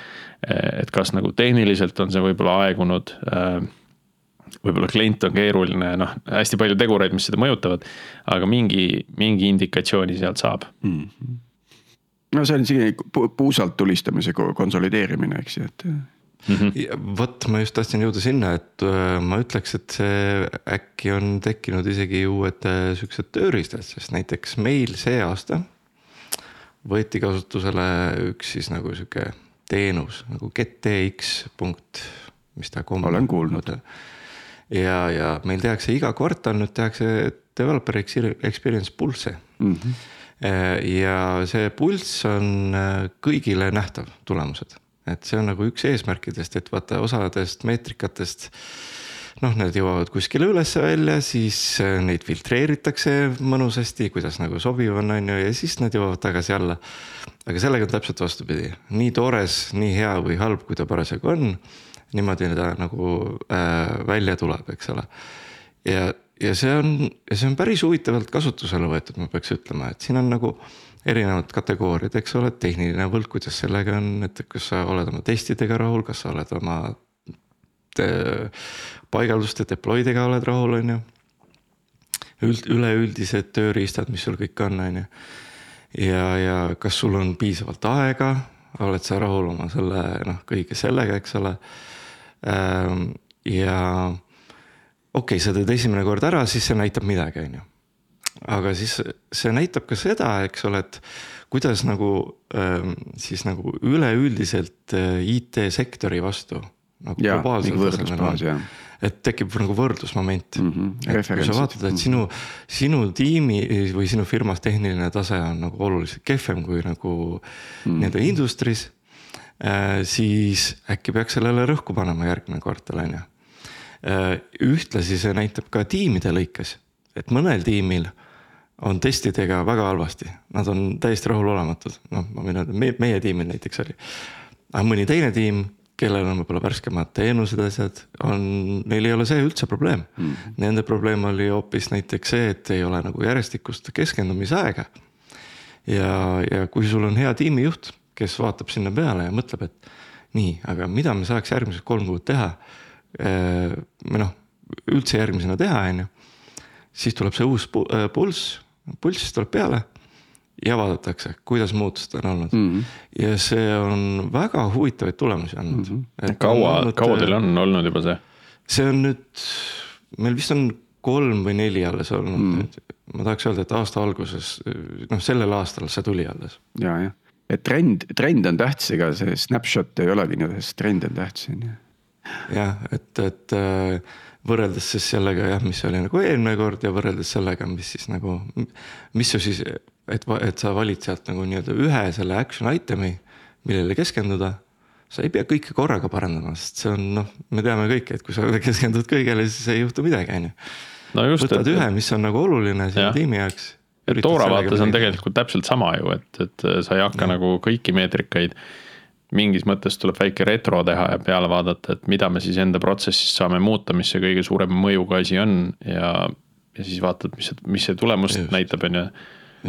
et kas nagu tehniliselt on see võib-olla aegunud äh, võib-olla klient on keeruline, noh, hästi palju tegureid, mis seda mõjutavad. aga mingi, mingi indikatsiooni sealt saab mm. No see on isegi puusalt tulistamise konsolideerimine, eks ju, et mm. -hmm. vot ma just tahtsin jõuda sinna, et äh, ma ütleks, et see äkki on tekkinud isegi uued äh, siuksed tööriistad, sest näiteks meil see aasta. võeti kasutusele üks siis nagu sihuke teenus nagu GetTX punkt, mis ta. olen kuulnud. ja, ja meil tehakse iga kvartal nüüd tehakse developer experience pulsse mm. -hmm ja see pulss on äh, kõigile nähtav, tulemused. et see on nagu üks eesmärkidest, et vaata osadest meetrikatest noh, need jõuavad kuskile ülesse välja, siis äh, neid filtreeritakse mõnusasti, kuidas nagu sobiv on, on ju, ja siis nad jõuavad tagasi alla. aga sellega on täpselt vastupidi, nii toores, nii hea või halb, kui ta parasjagu on, niimoodi ta nagu äh, välja tuleb, eks ole. ja ja see on, see on päris huvitavalt kasutusele võetud, ma peaks ütlema, et siin on nagu erinevad kategooriad, eks ole, tehniline võlg, kuidas sellega on, et kas sa oled oma testidega rahul, kas sa oled oma paigalduste deploy dega oled rahul, on ju. üld, üleüldised tööriistad, mis sul kõik on, on ju. ja, ja kas sul on piisavalt aega, oled sa rahul oma selle noh, kõige sellega, eks ole. Ehm, ja okei okay,, sa teed esimene kord ära, siis see näitab midagi, on ju. aga siis see näitab ka seda, eks ole, et kuidas nagu ähm, siis nagu üleüldiselt äh, IT-sektori vastu nagu ja, globaalsel tasemel et tekib nagu võrdlusmoment mm. -hmm, et kui sa vaatad, et sinu, sinu tiimi või sinu firmas tehniline tase on nagu oluliselt kehvem kui nagu mm -hmm. nii-öelda industry's äh,. siis äkki peaks sellele rõhku panema järgmine kvartal, on ju ühtlasi see näitab ka tiimide lõikes, et mõnel tiimil on testidega väga halvasti, nad on täiesti rahulolematud, noh, ma võin öelda, meie, meie tiimil näiteks oli. aga mõni teine tiim, kellel on võib-olla värskemad teenused, asjad, on, neil ei ole see üldse probleem mm. -hmm. Nende probleem oli hoopis näiteks see, et ei ole nagu järjestikust keskendumisaega. ja, ja kui sul on hea tiimijuht, kes vaatab sinna peale ja mõtleb, et nii, aga mida me saaks järgmised kolm kuud teha Äh, või noh, üldse järgmisena teha, on ju. siis tuleb see uus äh, pulss, pulss tuleb peale ja vaadatakse, kuidas muutused on olnud mm. -hmm. ja see on väga huvitavaid tulemusi andnud mm. -hmm. kaua, kaua teil on olnud juba see? see on nüüd, meil vist on kolm või neli alles olnud mm, -hmm. ma tahaks öelda, et aasta alguses, noh, sellel aastal see tuli alles. ja, jah, et trend, trend on tähtis, ega see snapshot ei olegi nii, sest trend on tähtis, on ju jah, et, et äh, võrreldes siis sellega jah, mis oli nagu eelmine kord ja võrreldes sellega, mis siis nagu, mis su siis, et, et sa valid sealt nagu nii-öelda ühe selle action item'i, millele keskenduda. sa ei pea kõike korraga parandama, sest see on noh, me teame kõik, et kui sa keskendud kõigele, siis ei juhtu midagi, on ju. võtad et... ühe, mis on nagu oluline sinu tiimi jaoks. Toora vaates on tegelikult täpselt sama ju, et, et sa ei hakka ja. nagu kõiki meetrikaid mingis mõttes tuleb väike retro teha ja peale vaadata, et mida me siis enda protsessis saame muuta, mis see kõige suurema mõjuga asi on ja, ja siis vaatad, mis see, mis see tulemus Just. näitab, on ju.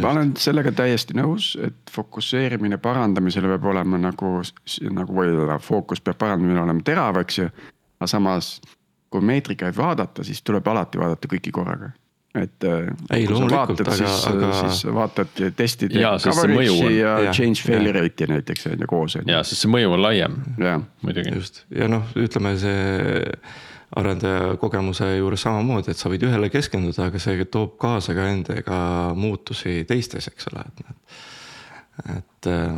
ma olen sellega täiesti nõus, et fokusseerimine parandamisele peab olema nagu, nagu või fookus peab parandamine olema terav, eks ju. aga samas, kui meetrikaid vaadata, siis tuleb alati vaadata kõiki korraga et äh, Ei, loomulikult, aga- siis aga- siis vaatad testide on- coverage'i ja jah, change failure rate'i näiteks on ju koos on ju. ja, sest see mõju on laiem muidugi. just ja noh, ütleme see arendaja kogemuse juures samamoodi, et sa võid ühele keskenduda, aga see toob kaasa ka endaga muutusi teistes, eks ole, et noh. et äh,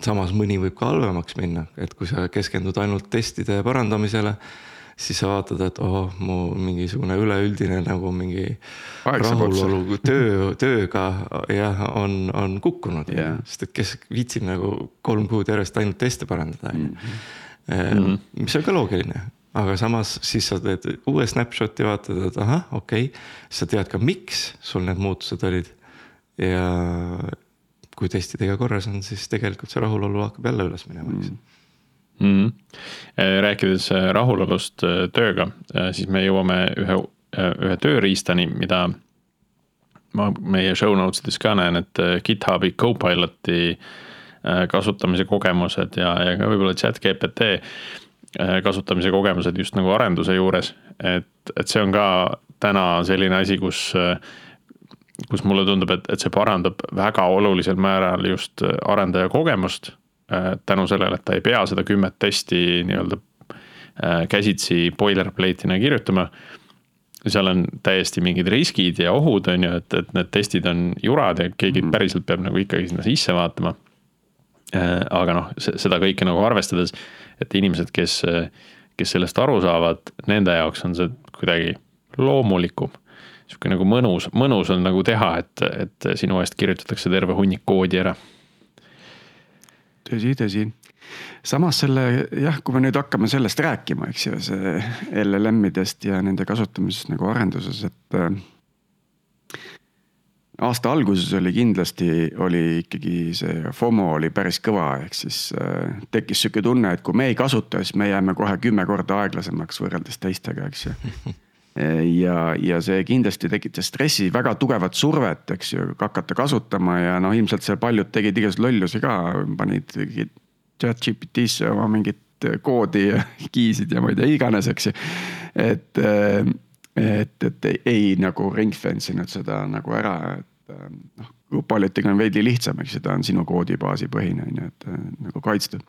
samas mõni võib ka halvemaks minna, et kui sa keskendud ainult testide parandamisele siis sa vaatad, et oh, mu mingisugune üleüldine nagu mingi rahulolu töö, tööga jah, on, on kukkunud Jah. sest et kes viitsib nagu kolm kuud järjest ainult teste parandada, on ju. Mhm. mis on ka loogiline, aga samas siis sa teed uue snapshot'i, vaatad, et ahah, okei okay. sa tead ka, miks sul need muutused olid. ja kui testidega korras on, siis tegelikult see rahulolu hakkab jälle üles minema, eks mm. -hmm. rääkides äh, rahulolust äh, tööga, siis me jõuame ühe, ühe tööriistani, mida ma meie show notes ides ka näen, et GitHubi Copiloti kasutamise kogemused ja, ja ka võib-olla chat GPT kasutamise kogemused just nagu arenduse juures. et, et see on ka täna selline asi, kus, kus mulle tundub, et, et see parandab väga olulisel määral just arendaja kogemust tänu sellele, et ta ei pea seda kümmet testi nii-öelda äh, käsitsi boilerplate'ina kirjutama. seal on täiesti mingid riskid ja ohud, on ju, et, et need testid on jurad ja keegi mm -hmm. päriselt peab nagu ikkagi sinna sisse vaatama. Äh, aga noh, seda kõike nagu arvestades, et inimesed, kes, kes sellest aru saavad, nende jaoks on see kuidagi loomulikum sihuke nagu mõnus, mõnus on nagu teha, et, et sinu eest kirjutatakse terve hunnik koodi ära tõsi, tõsi. samas selle jah, kui me nüüd hakkame sellest rääkima, eks ju, see LLM-idest ja nende kasutamisest nagu arenduses, et äh, aasta alguses oli kindlasti, oli ikkagi see FOMO oli päris kõva, ehk siis äh, tekkis sihuke tunne, et kui me ei kasuta, siis me jääme kohe kümme korda aeglasemaks võrreldes teistega, eks ju ja, ja see kindlasti tekitas stressi, väga tugevat survet, eks ju, hakata kasutama ja noh, ilmselt seal paljud tegid igasuguseid lollusi ka, panid chat GPT-sse oma mingit koodi ja kiisid ja ma ei tea, iganes, eks ju. et, et, et ei, ei nagu ring fence inud seda nagu ära, et noh. Copilot'iga on veidi lihtsam, eks ju, ta on sinu koodibaasi põhine on ju, et nagu kaitstud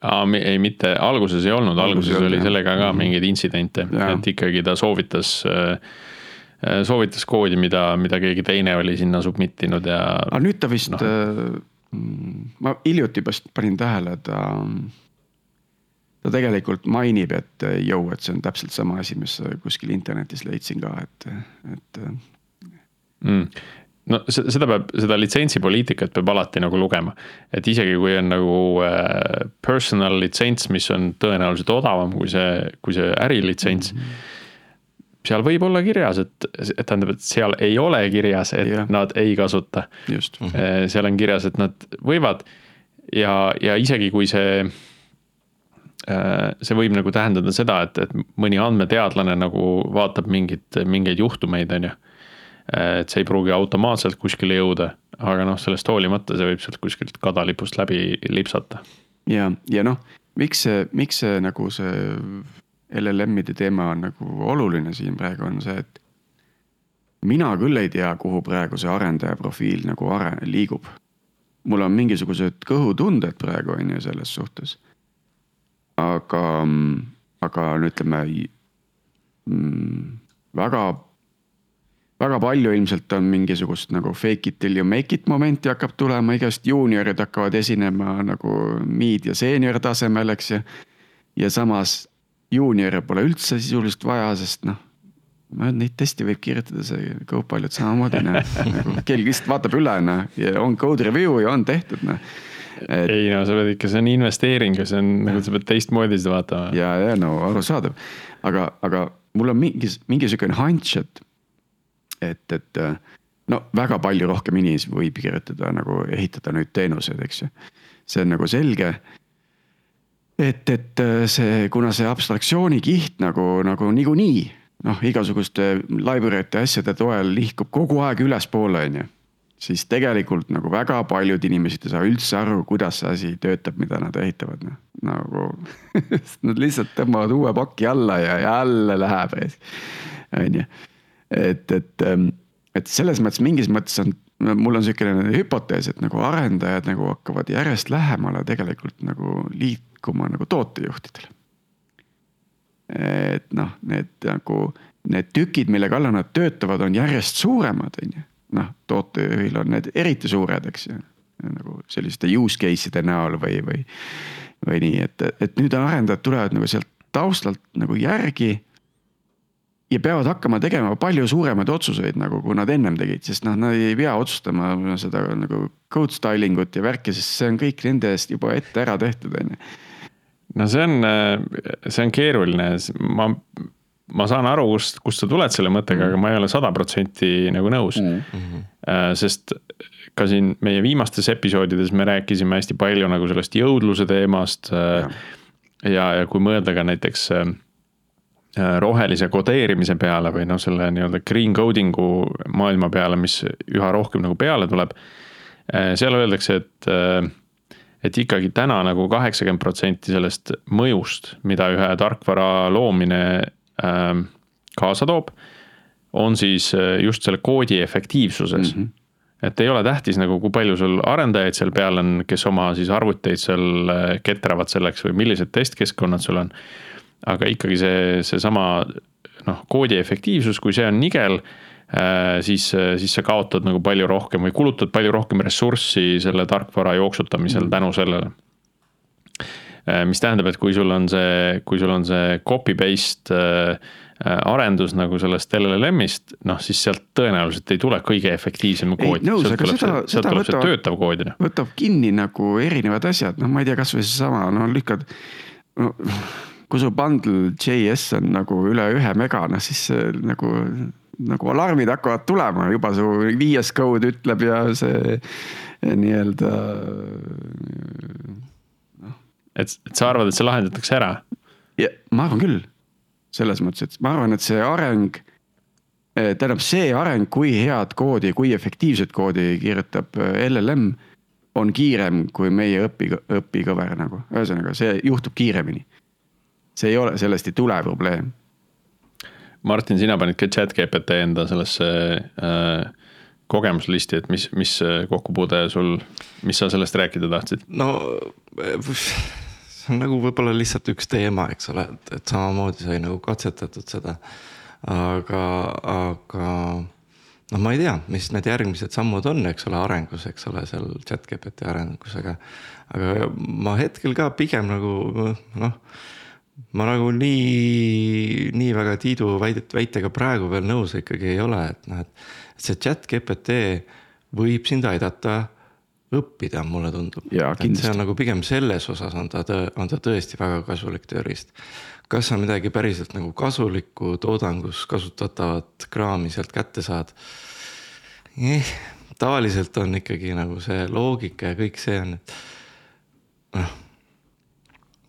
Aa, ei, mitte alguses ei olnud, alguses oli jah. sellega ka Mhm. mingeid intsidente, et ikkagi ta soovitas. soovitas koodi, mida, mida keegi teine oli sinna submit inud ja. aga nüüd ta vist no., ma hiljuti vast panin tähele, ta. ta tegelikult mainib, et jõu, et see on täpselt sama asi, mis kuskil internetis leidsin ka, et, et mm. No se- seda peab, seda litsentsipoliitikat peab alati nagu lugema. et isegi kui on nagu äh, personal litsents, mis on tõenäoliselt odavam kui see, kui see ärilitsents mm. -hmm seal võib olla kirjas, et, et tähendab, et seal ei ole kirjas, et yeah. nad ei kasuta just mm. -hmm. seal on kirjas, et nad võivad ja, ja isegi kui see äh, see võib nagu tähendada seda, et, et mõni andmeteadlane nagu vaatab mingit, mingeid juhtumeid, on ju. Et see ei pruugi automaatselt kuskile jõuda, aga noh, sellest hoolimata see võib sealt kuskilt kadalipust läbi lipsata. ja, ja noh, miks see, miks see nagu see LLM-ide teema on nagu oluline siin praegu on see, et. mina küll ei tea, kuhu praegu see arendaja profiil nagu are-, liigub. mul on mingisugused kõhutunded praegu on ju selles suhtes. aga, aga no ütleme mm, väga väga palju ilmselt on mingisugust nagu fake it till you make it momenti hakkab tulema, igast juuniorid hakkavad esinema nagu mid ja seenior tasemel, eks ju. ja samas juuniore pole üldse sisuliselt vaja, sest noh. ma neid teste võib kirjutada see Copilot samamoodi noh, nagu keegi lihtsalt vaatab üle noh ja on code review ja on tehtud noh. et... ei no sa pead ikka, see on investeering ja see on nagu sa pead teistmoodi seda vaatama. ja, ja no arusaadav, aga, aga mul on mingi, mingi sihukene hunch, et et, et no väga palju rohkem inimesi võib kirjutada nagu ehitada nüüd teenuseid, eks ju. see on nagu selge. et, et äh, see, kuna see abstraktsiooni kiht nagu, nagu niikuinii noh, igasuguste library'te asjade toel nihkub kogu aeg ülespoole, on ju. siis tegelikult nagu väga paljud inimesed ei saa üldse aru, kuidas see asi töötab, mida nad ehitavad, noh. nagu nad lihtsalt tõmbavad uue paki alla ja jälle läheb, on ju. Et, et, ähm, et selles mõttes mingis mõttes on mul on sihukene hüpotees, et nagu arendajad nagu hakkavad järjest lähemale tegelikult nagu liikuma nagu tootejuhtidele et noh, need nagu, need tükid, mille kallal nad töötavad, on järjest suuremad, on ju. noh, tootejuhil on need eriti suured, eks ju, nagu selliste use case'ide näol või, või, või nii, et, et nüüd arendajad tulevad nagu sealt taustalt nagu järgi ja peavad hakkama tegema palju suuremaid otsuseid, nagu kui nad ennem tegid, sest noh, nad ei pea otsustama seda nagu code styling ut ja värki, sest see on kõik nende eest juba ette ära tehtud, on ju no see on, see on keeruline, ma, ma saan aru, kust, kust sa tuled selle mõttega mm, -hmm. aga ma ei ole sada protsenti nagu nõus mm. -hmm. sest ka siin meie viimastes episoodides me rääkisime hästi palju nagu sellest jõudluse teemast. Äh, ja, ja, ja kui mõelda ka näiteks äh, rohelise kodeerimise peale või noh, selle nii-öelda green coding'u maailma peale, mis üha rohkem nagu peale tuleb. seal öeldakse, et et ikkagi täna nagu kaheksakümmend protsenti sellest mõjust, mida ühe tarkvara loomine äh, kaasa toob, on siis äh, just selle koodi efektiivsuses mm. -hmm et ei ole tähtis nagu, kui palju sul arendajaid seal peal on, kes oma siis arvuteid seal äh, ketravad selleks või millised testkeskkonnad sul on. Aga ikkagi see, seesama noh, koodi efektiivsus, kui see on nigel Äh, siis, äh, siis sa kaotad nagu palju rohkem või kulutad palju rohkem ressurssi selle tarkvara jooksutamisel mm. tänu sellele. Äh, mis tähendab, et kui sul on see, kui sul on see copy paste arendus nagu sellest LLM-ist, noh siis sealt tõenäoliselt ei tule kõige efektiivsem kood. nõus, aga seda, seda võtab, töötav kood. Võtab kinni nagu erinevad asjad, noh, ma ei tea, kasvõi seesama, no lükkad no, kui su bundle JS on nagu üle ühe mega, noh siis nagu nagu alarmid hakkavad tulema, juba su viies code ütleb ja see nii-öelda noh. et, et sa arvad, et see lahendatakse ära? ma arvan küll, selles mõttes, et ma arvan, et see areng tähendab see areng, kui head koodi, kui efektiivset koodi kirjutab LLM, on kiirem kui meie õpi, õpikõver nagu, ühesõnaga see juhtub kiiremini. See ei ole, sellest ei tule probleem Martin, sina panid ka chat GPT enda sellesse äh, kogemuslisti, et mis, mis kokkupuude sul, mis sa sellest rääkida tahtsid? no see on nagu võib-olla lihtsalt üks teema, eks ole, et, et samamoodi sai nagu katsetatud seda. aga, aga noh, ma ei tea, mis need järgmised sammud on, eks ole, arengus, eks ole, seal chat GPT arengus, aga. aga ma hetkel ka pigem nagu noh ma nagu nii, nii väga Tiidu väidet, väitega praegu veel nõus ikkagi ei ole, et noh, et see chat GPT võib sind aidata õppida, mulle tundub. see on nagu pigem selles osas on ta, on ta tõesti väga kasulik tööriist. kas sa midagi päriselt nagu kasulikku toodangus kasutatavat kraami sealt kätte saad eh,? tavaliselt on ikkagi nagu see loogika ja kõik see on, et noh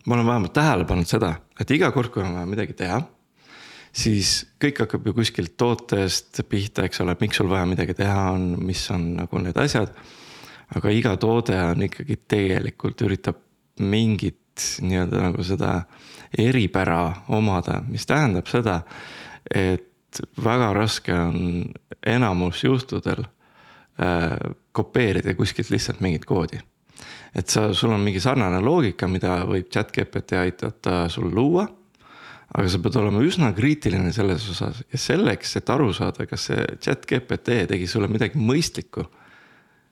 ma olen vähemalt tähele pannud seda, et iga kord, kui on vaja midagi teha, siis kõik hakkab ju kuskilt tootest pihta, eks ole, miks sul vaja midagi teha on, mis on nagu need asjad. aga iga toode on ikkagi tegelikult üritab mingit nii-öelda nagu seda eripära omada, mis tähendab seda, et väga raske on enamus juhtudel äh, kopeerida kuskilt lihtsalt mingit koodi et sa, sul on mingi sarnane loogika, mida võib chat GPT aidata sul luua. aga sa pead olema üsna kriitiline selles osas ja selleks, et aru saada, kas see chat GPT tegi sulle midagi mõistlikku.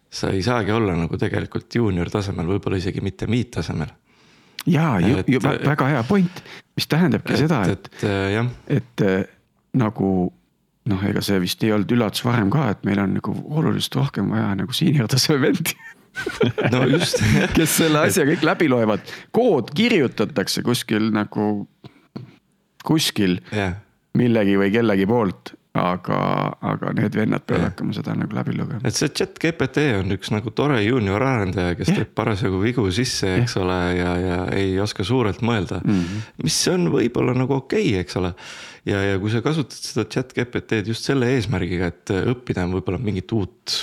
sa ei saagi olla nagu tegelikult juunior tasemel, võib-olla isegi mitte mid tasemel. ja, ju väga hea point, mis tähendabki et, seda, et, et, äh, et äh, nagu noh, ega see vist ei olnud üllatus varem ka, et meil on nagu oluliselt rohkem vaja nagu senior taseme venti no just kes selle asja kõik läbi loevad, kood kirjutatakse kuskil nagu, kuskil yeah. millegi või kellegi poolt. aga, aga need vennad peavad Jah. hakkama seda nagu läbi lugema. et see chat GPT on üks nagu tore juunior arendaja, kes Jah. teeb parasjagu vigu sisse, eks ole, ja, ja ei oska suurelt mõelda mm. -hmm. mis on võib-olla nagu okei okay,, eks ole. ja, ja kui sa kasutad seda chat GPT-d just selle eesmärgiga, et õppida võib-olla mingit uut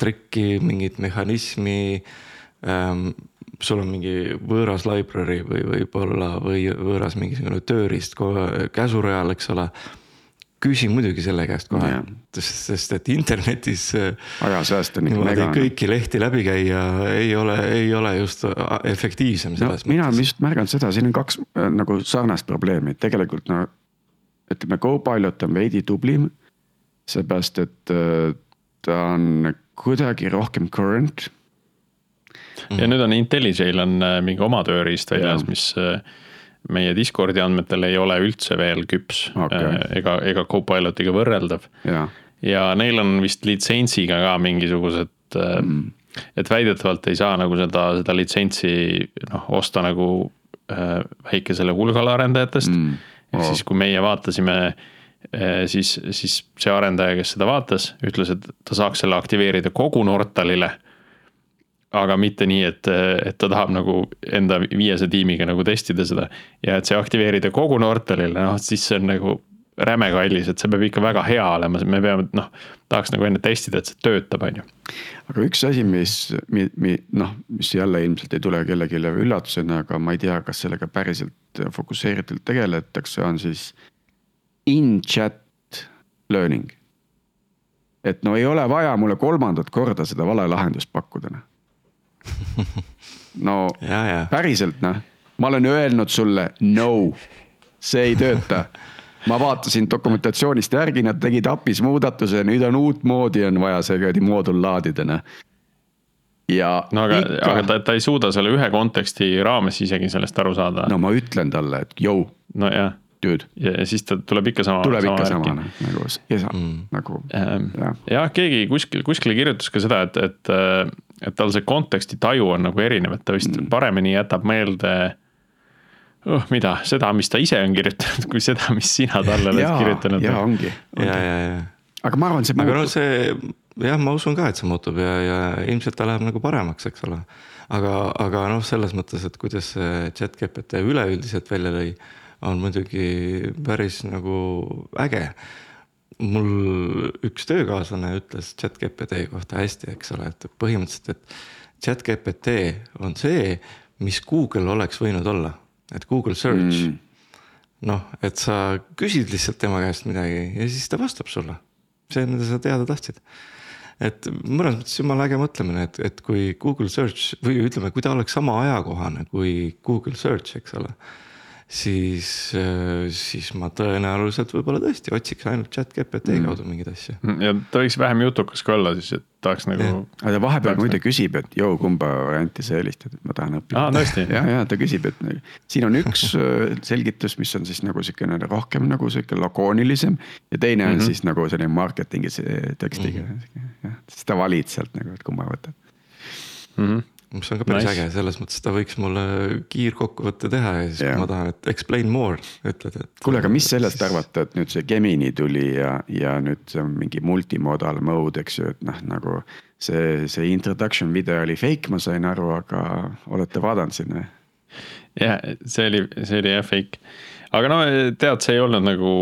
trikki, mingit mehhanismi ähm,. sul on mingi võõras library või võib-olla või võõras mingisugune tööriist kohe käsureal, eks ole küsi muidugi selle käest kohe Jah., sest, et internetis äh, ajasääst on ikka mega. kõiki lehti läbi käia ei ole, ei ole just efektiivsem no selles mina olen mõttes. just märganud seda, siin on kaks äh, nagu sarnast probleemi, et tegelikult no ütleme, Copilot on veidi tublim. seepärast, et äh, ta on kuidagi rohkem current. ja nüüd on IntelliJail on äh, mingi oma tööriist väljas mis äh, meie Discordi andmetel ei ole üldse veel küps Okei. äh, ega, ega Copilotiga võrreldav. ja, neil on vist litsentsiga ka mingisugused mm., et väidetavalt ei saa nagu seda, seda litsentsi noh, osta nagu väikesele hulgale arendajatest mm.. ehk siis, kui meie vaatasime äh, siis, siis see arendaja, kes seda vaatas, ütles, et ta saaks selle aktiveerida kogu Nortalile. aga mitte nii, et, et ta tahab nagu enda viiese tiimiga nagu testida seda ja et see aktiveerida kogu Nortalile, noh siis see on nagu räme kallis, et see peab ikka väga hea olema, me peame noh, tahaks nagu enne testida, et see töötab, on ju. aga üks asi, mis, mi, mi, noh, mis jälle ilmselt ei tule kellelegi üllatusena, aga ma ei tea, kas sellega päriselt fokusseeritult tegeletakse, on siis in-chat learning. et no ei ole vaja mulle kolmandat korda seda valelahendust pakkuda, noh. no ja, ja, päriselt noh, ma olen öelnud sulle no, see ei tööta. ma vaatasin dokumentatsioonist järgi, nad tegid API-s muudatuse, nüüd on uutmoodi on vaja see kuradi moodul laadida noh. ja no aga, ikka- aga ta, ta ei suuda selle ühe konteksti raames isegi sellest aru saada no.. no ma ütlen talle, et jõu, nojah, dude, ja siis ta tuleb ikka sama. tuleb ikka sama noh, nagu esa mm., nagu Ähm, jah, jah, keegi kuskil, kuskil kirjutas ka seda, et, et, et tal see konteksti taju on nagu erinev, et ta vist mm. paremini jätab meelde oh,. mida, seda, mis ta ise on kirjutanud, kui seda, mis sina talle oled kirjutanud. ja ongi, ja, ja, ja. aga ma arvan, see aga no muutub, see jah, ma usun ka, et see muutub ja, ja ilmselt ta läheb nagu paremaks, eks ole. aga, aga noh, selles mõttes, et kuidas see chat GPT üleüldiselt välja lõi, on muidugi päris nagu äge. mul üks töökaaslane ütles chat GPT kohta hästi, eks ole, et põhimõtteliselt, et chat GPT on see, mis Google oleks võinud olla, et Google Search mm. noh, et sa küsid lihtsalt tema käest midagi ja siis ta vastab sulle. see, mida sa teada tahtsid. et mõnes mõttes jumala äge mõtlemine, et, et kui Google Search või ütleme, kui ta oleks sama ajakohane kui Google Search, eks ole. siis, siis ma tõenäoliselt võib-olla tõesti otsiks ainult chat GPT mm. kaudu mingeid asju. ja ta võiks vähem jutukas ka olla siis, et tahaks nagu aga ta vahepeal muide küsib, et jõu, kumba varianti sa eelistad, et ma tahan õppida Aa, tõesti? ja, ja ta küsib, et nagu- siin on üks äh, selgitus, mis on siis nagu siukene rohkem nagu sihuke lakoonilisem ja teine on mm -hmm. siis nagu selline marketingi see tekstiga mm. -hmm. jah, siis ta valid sealt nagu, et kumma võtad. mm. -hmm. Mis on ka päris Nice. äge, selles mõttes ta võiks mulle kiirkokkuvõtte teha ja siis yeah. ma tahan, et explain more, ütled, et. kuule, aga mis sellest arvata, et nüüd see Gemini tuli ja, ja nüüd see on mingi multimodal mode, eks ju, et noh, nagu see, see introduction video oli fake, ma sain aru, aga olete vaadanud sinna? jah, see oli, see oli jah fake. aga no tead, see ei olnud nagu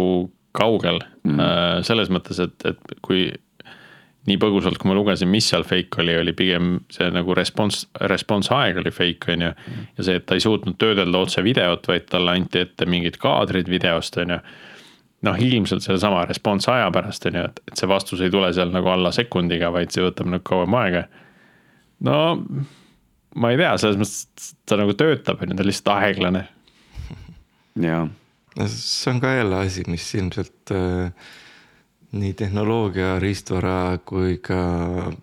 kaugel mm.. selles mõttes, et, et kui nii põgusalt, kui ma lugesin, mis seal fake oli, oli pigem see nagu response, response aeg oli fake, on ju. ja see, et ta ei suutnud töödelda otse videot, vaid talle anti ette mingid kaadrid videost, on ju noh, ilmselt sellesama response aja pärast on ju, et, et see vastus ei tule seal nagu alla sekundiga, vaid see võtab nagu kauem aega. no ma ei tea, selles mõttes ta nagu töötab, on ju, ta on lihtsalt aeglane. jaa, no see on ka jälle asi, mis ilmselt äh, nii tehnoloogia, riistvara kui ka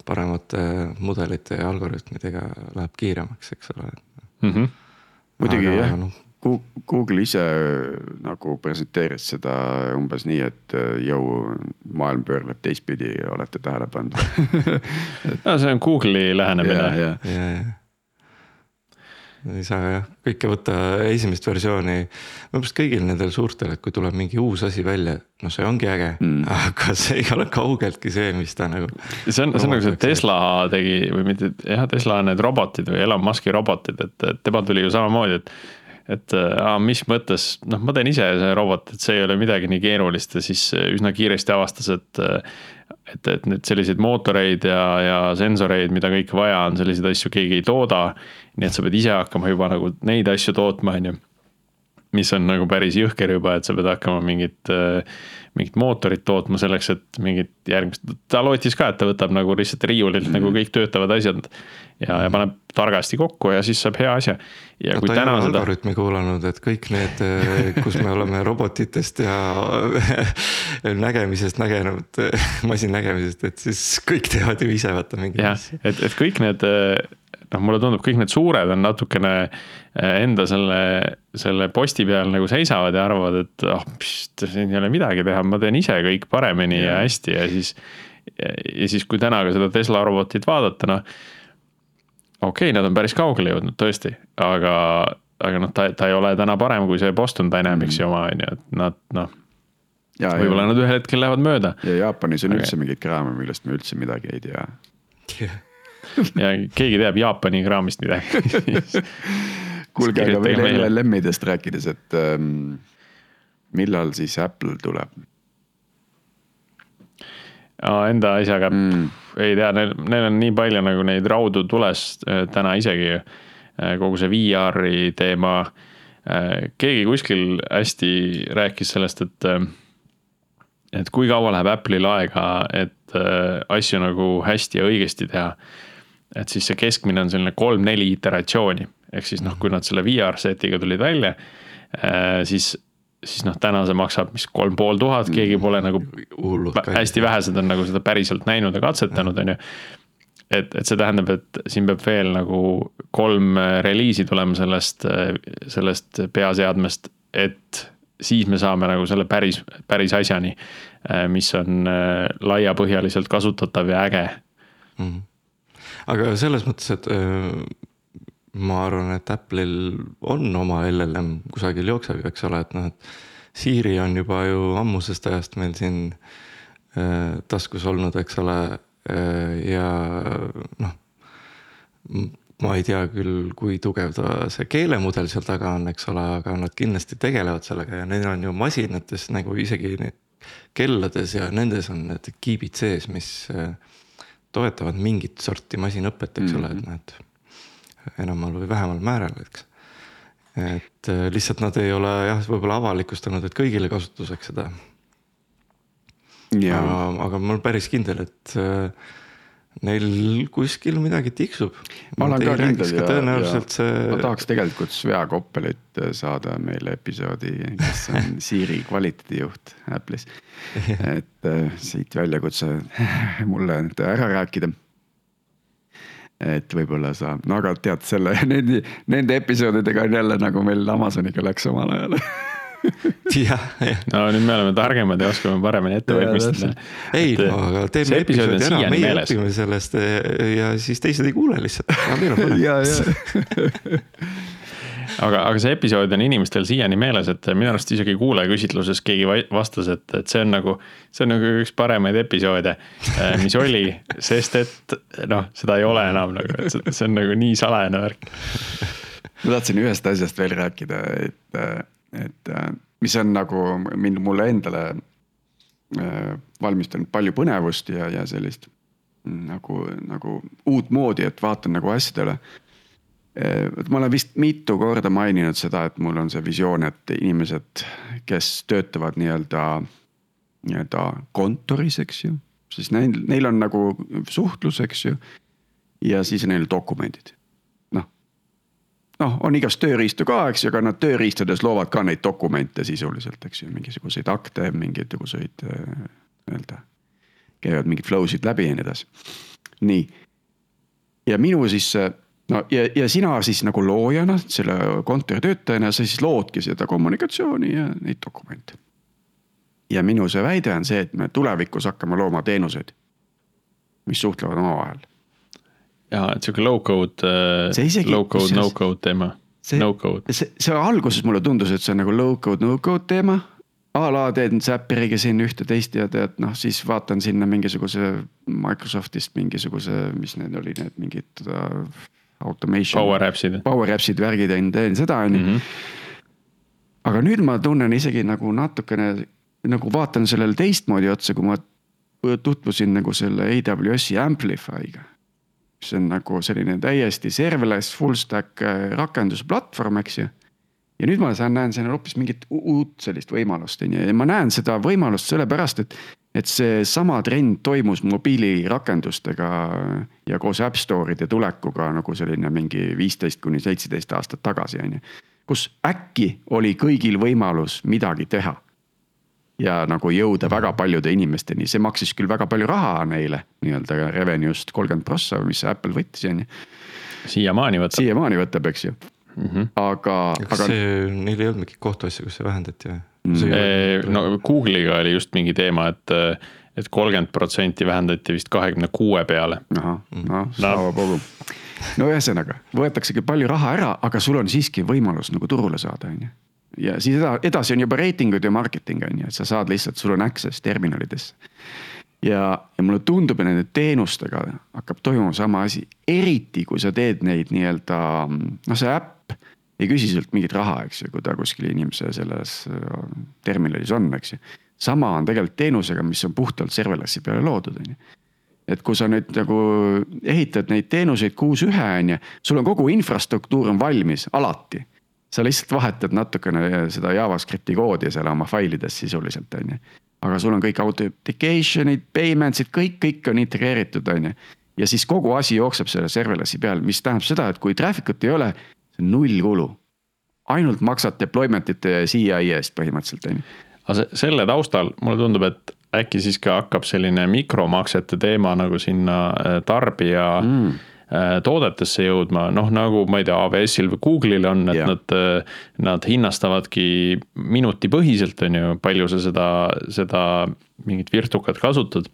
paremate mudelite ja algoritmidega läheb kiiremaks, eks ole. Mm -hmm. muidugi Aga jah noh., Google ise nagu presenteeris seda umbes nii, et äh, jõu, maailm pöörleb teistpidi, olete tähele pannud no see on Google'i lähenemine. Ei saa jah, kõike võtta esimest versiooni. meelest kõigil nendel suurtel, et kui tuleb mingi uus asi välja, no see ongi äge mm., aga see ei ole kaugeltki see, mis ta nagu. see on, see on nagu see Tesla tegi või mitte, jah, Tesla need robotid või Elon Musk'i robotid, et, temal tuli ju samamoodi, et et aa, mis mõttes, noh, ma teen ise see robot, et see ei ole midagi nii keerulist ja siis üsna kiiresti avastas, et et, et nüüd selliseid mootoreid ja, ja sensoreid, mida kõike vaja on, selliseid asju keegi ei tooda. nii et sa pead ise hakkama juba nagu neid asju tootma, on ju. Mis on nagu päris jõhker juba, et sa pead hakkama mingit, mingit mootorit tootma selleks, et mingit järgmist, ta lootis ka, et ta võtab nagu lihtsalt riiulilt mm -hmm. nagu kõik töötavad asjad ja, ja paneb targasti kokku ja siis saab hea asja. ja no, kui täna seda. algoritmi kuulanud, et kõik need, eh, kus me oleme robotitest ja nägemisest nägenud, masinnägemisest, et siis kõik teevad ju ise vaata mingeid asju. et, et kõik need noh, mulle tundub, kõik need suured on natukene eh, enda selle, selle posti peal nagu seisavad ja arvavad, et ah oh,, siin ei ole midagi teha, ma teen ise kõik paremini ja, ja hästi ja siis. ja siis, kui täna ka seda Tesla robotit vaadata, noh okei okay,, nad on päris kaugele jõudnud tõesti, aga, aga noh, ta, ta ei ole täna parem kui see Boston Dynamicsi mm. oma on ju, et nad noh. võib-olla nad ühel hetkel lähevad mööda. ja Jaapanis on aga... üldse mingeid kraame, millest me üldse midagi ei tea ja keegi teab Jaapani kraamist midagi kuulge, aga veel LLM-idest rääkides, et ähm, millal siis Apple tuleb? enda asjaga mm., ei tea, neil, neil on nii palju nagu neid raudu tules äh, täna isegi. Äh, kogu see VR-i teema. Äh, keegi kuskil hästi rääkis sellest, et, et kui kaua läheb Apple'il aega, et asju nagu hästi ja õigesti teha. Et siis see keskmine on selline kolm-neli iteratsiooni, ehk siis noh, kui nad selle VR setiga tulid välja, siis siis noh, täna see maksab, mis kolm pool tuhat, keegi pole nagu Hullud, hästi vähesed on nagu seda päriselt näinud ja katsetanud, on ju. et, et see tähendab, et siin peab veel nagu kolm reliisi tulema sellest, sellest peaseadmest, et siis me saame nagu selle päris, päris asjani, mis on laiapõhjaliselt kasutatav ja äge mm. -hmm. Aga selles mõttes, et ma arvan, et Apple'il on oma LLM kusagil jookseb, eks ole, et noh, et. Siri on juba ju ammusest ajast meil siin äh, taskus olnud, eks ole äh,, ja noh. ma ei tea küll, kui tugev ta see keelemudel seal taga on, eks ole, aga nad kindlasti tegelevad sellega ja neil on ju masinates nagu isegi need kellades ja nendes on need kiibid sees, mis äh, toetavad mingit sorti masinõpet, eks mm -hmm. ole, et mhm. et enamal või vähemal määral, eks. et äh, lihtsalt nad ei ole jah, võib-olla avalikustanud, et kõigile kasutuseks seda. aga, aga ma olen päris kindel, et äh, neil kuskil midagi tiksub. ma olen ka kindel ja, tõenäoliselt ja see. ma tahaks tegelikult Svea Koppelit äh, saada meile episoodi, kes on Siiri kvaliteedijuht Apple'is. et äh, siit väljakutse mulle nüüd ära rääkida et võib-olla saab, no aga tead selle, nende, nende episoodidega on jälle nagu meil Amazoniga läks omal ajal jah, jah. no nüüd me oleme targemad ja oskame paremini ette valmistada. ei no aga teeme episoodi ära, meie meeles. õpime sellest ja siis teised ei kuule lihtsalt. ja, ja aga, aga see episood on inimestel siiani meeles, et minu arust isegi kuulajaküsitluses keegi vastas, et, et see on nagu, see on nagu üks paremaid episoode, äh, mis oli, sest et noh, seda ei ole enam nagu, et see, see on nagu nii salajane värk. ma tahtsin ühest asjast veel rääkida, et, et mis on nagu mind, mulle endale äh, valmistanud palju põnevust ja, ja sellist nagu, nagu uutmoodi, et vaatan nagu asjadele Äh, ma olen vist mitu korda maininud seda, et mul on see visioon, et inimesed, kes töötavad nii-öelda, nii-öelda kontoris, eks ju. siis neil, neil on nagu suhtlus, eks ju. ja siis neil dokumendid. Noh, on igast tööriistu ka, eks ju, aga nad tööriistades loovad ka neid dokumente sisuliselt, eks ju, mingisuguseid akte, mingisuguseid äh, nii-öelda. käivad mingid flow sid läbi ja nii edasi, nii. ja minu siis no ja, ja sina siis nagu loojana, selle kontori töötajana, sa siis loodki seda kommunikatsiooni ja neid dokumente. ja minu see väide on see, et me tulevikus hakkame looma teenuseid, mis suhtlevad omavahel. Jaa, et sihuke low code, See isegi- low code, kusjuures- no code teema, see no see, see alguses mulle tundus, et see on nagu low code, no code teema. a la teen Zapperiga siin ühte-teist ja tead noh, siis vaatan sinna mingisuguse Microsoftist mingisuguse, mis need olid, need mingid uh, automation. Power apps'id. Power apps'id, värgid on, teen seda on ju. aga nüüd ma tunnen isegi nagu natukene nagu vaatan sellele teistmoodi otsa, kui ma tutvusin nagu selle AWS-i Amplify'ga. Mis on nagu selline täiesti serverless full stack äh, rakendusplatvorm, eks ju. ja nüüd ma saan, näen siin hoopis mingit uut sellist võimalust, on ju, ja ma näen seda võimalust sellepärast, et. et seesama trend toimus mobiilirakendustega ja koos App Store'ide tulekuga nagu selline mingi viisteist kuni seitseteist aastat tagasi, on ju. kus äkki oli kõigil võimalus midagi teha ja nagu jõuda väga paljude inimesteni, see maksis küll väga palju raha neile nii-öelda revenue'st kolmkümmend prossa, mis Apple võttis, on ju. siiamaani võtab. siiamaani võtab, eks ju mm. -hmm. aga, kas aga see, neil ei olnud mingit kohtuasja, kus see vähendati või? Mm. no Google'iga oli just mingi teema, et, et kolmkümmend protsenti vähendati vist kahekümne kuue peale. ahah, noh, slava bogu. no ühesõnaga, võetaksegi palju raha ära, aga sul on siiski võimalus nagu turule saada, on ju. Ja siis eda- edasi on juba reitingud ja marketing on ju, et sa saad lihtsalt, sul on access terminalidesse. ja, ja mulle tundub, et nende teenustega hakkab toimuma sama asi, eriti kui sa teed neid nii-öelda, noh, see äpp ei küsi sult mingit raha, eks ju, kui ta kuskil inimese selles äh, terminalis on, eks ju. sama on tegelikult teenusega, mis on puhtalt serverless'i peale loodud, on ju et kui sa nüüd nagu ehitad neid teenuseid kuus ühe, on ju, sul on kogu infrastruktuur on valmis alati. Sa lihtsalt vahetad natukene seda JavaScripti koodi seal oma failides sisuliselt, on ju. aga sul on kõik authentication'id, payments'id, kõik, kõik on integreeritud, on ju. ja siis kogu asi jookseb selle serverless'i peal, mis tähendab seda, et kui traffic ut ei ole, see on null kulu. ainult maksad deployment ite ja CI eest põhimõtteliselt, on ju. aga se- selle taustal mulle tundub, et äkki siis ka hakkab selline mikromaksete teema nagu sinna äh, tarbija mm. Toodetesse jõudma, noh nagu ma ei tea, AWS-il või Google'il on, et Jah. nad, nad hinnastavadki minutipõhiselt, on ju, palju sa seda, seda mingit virtukat kasutad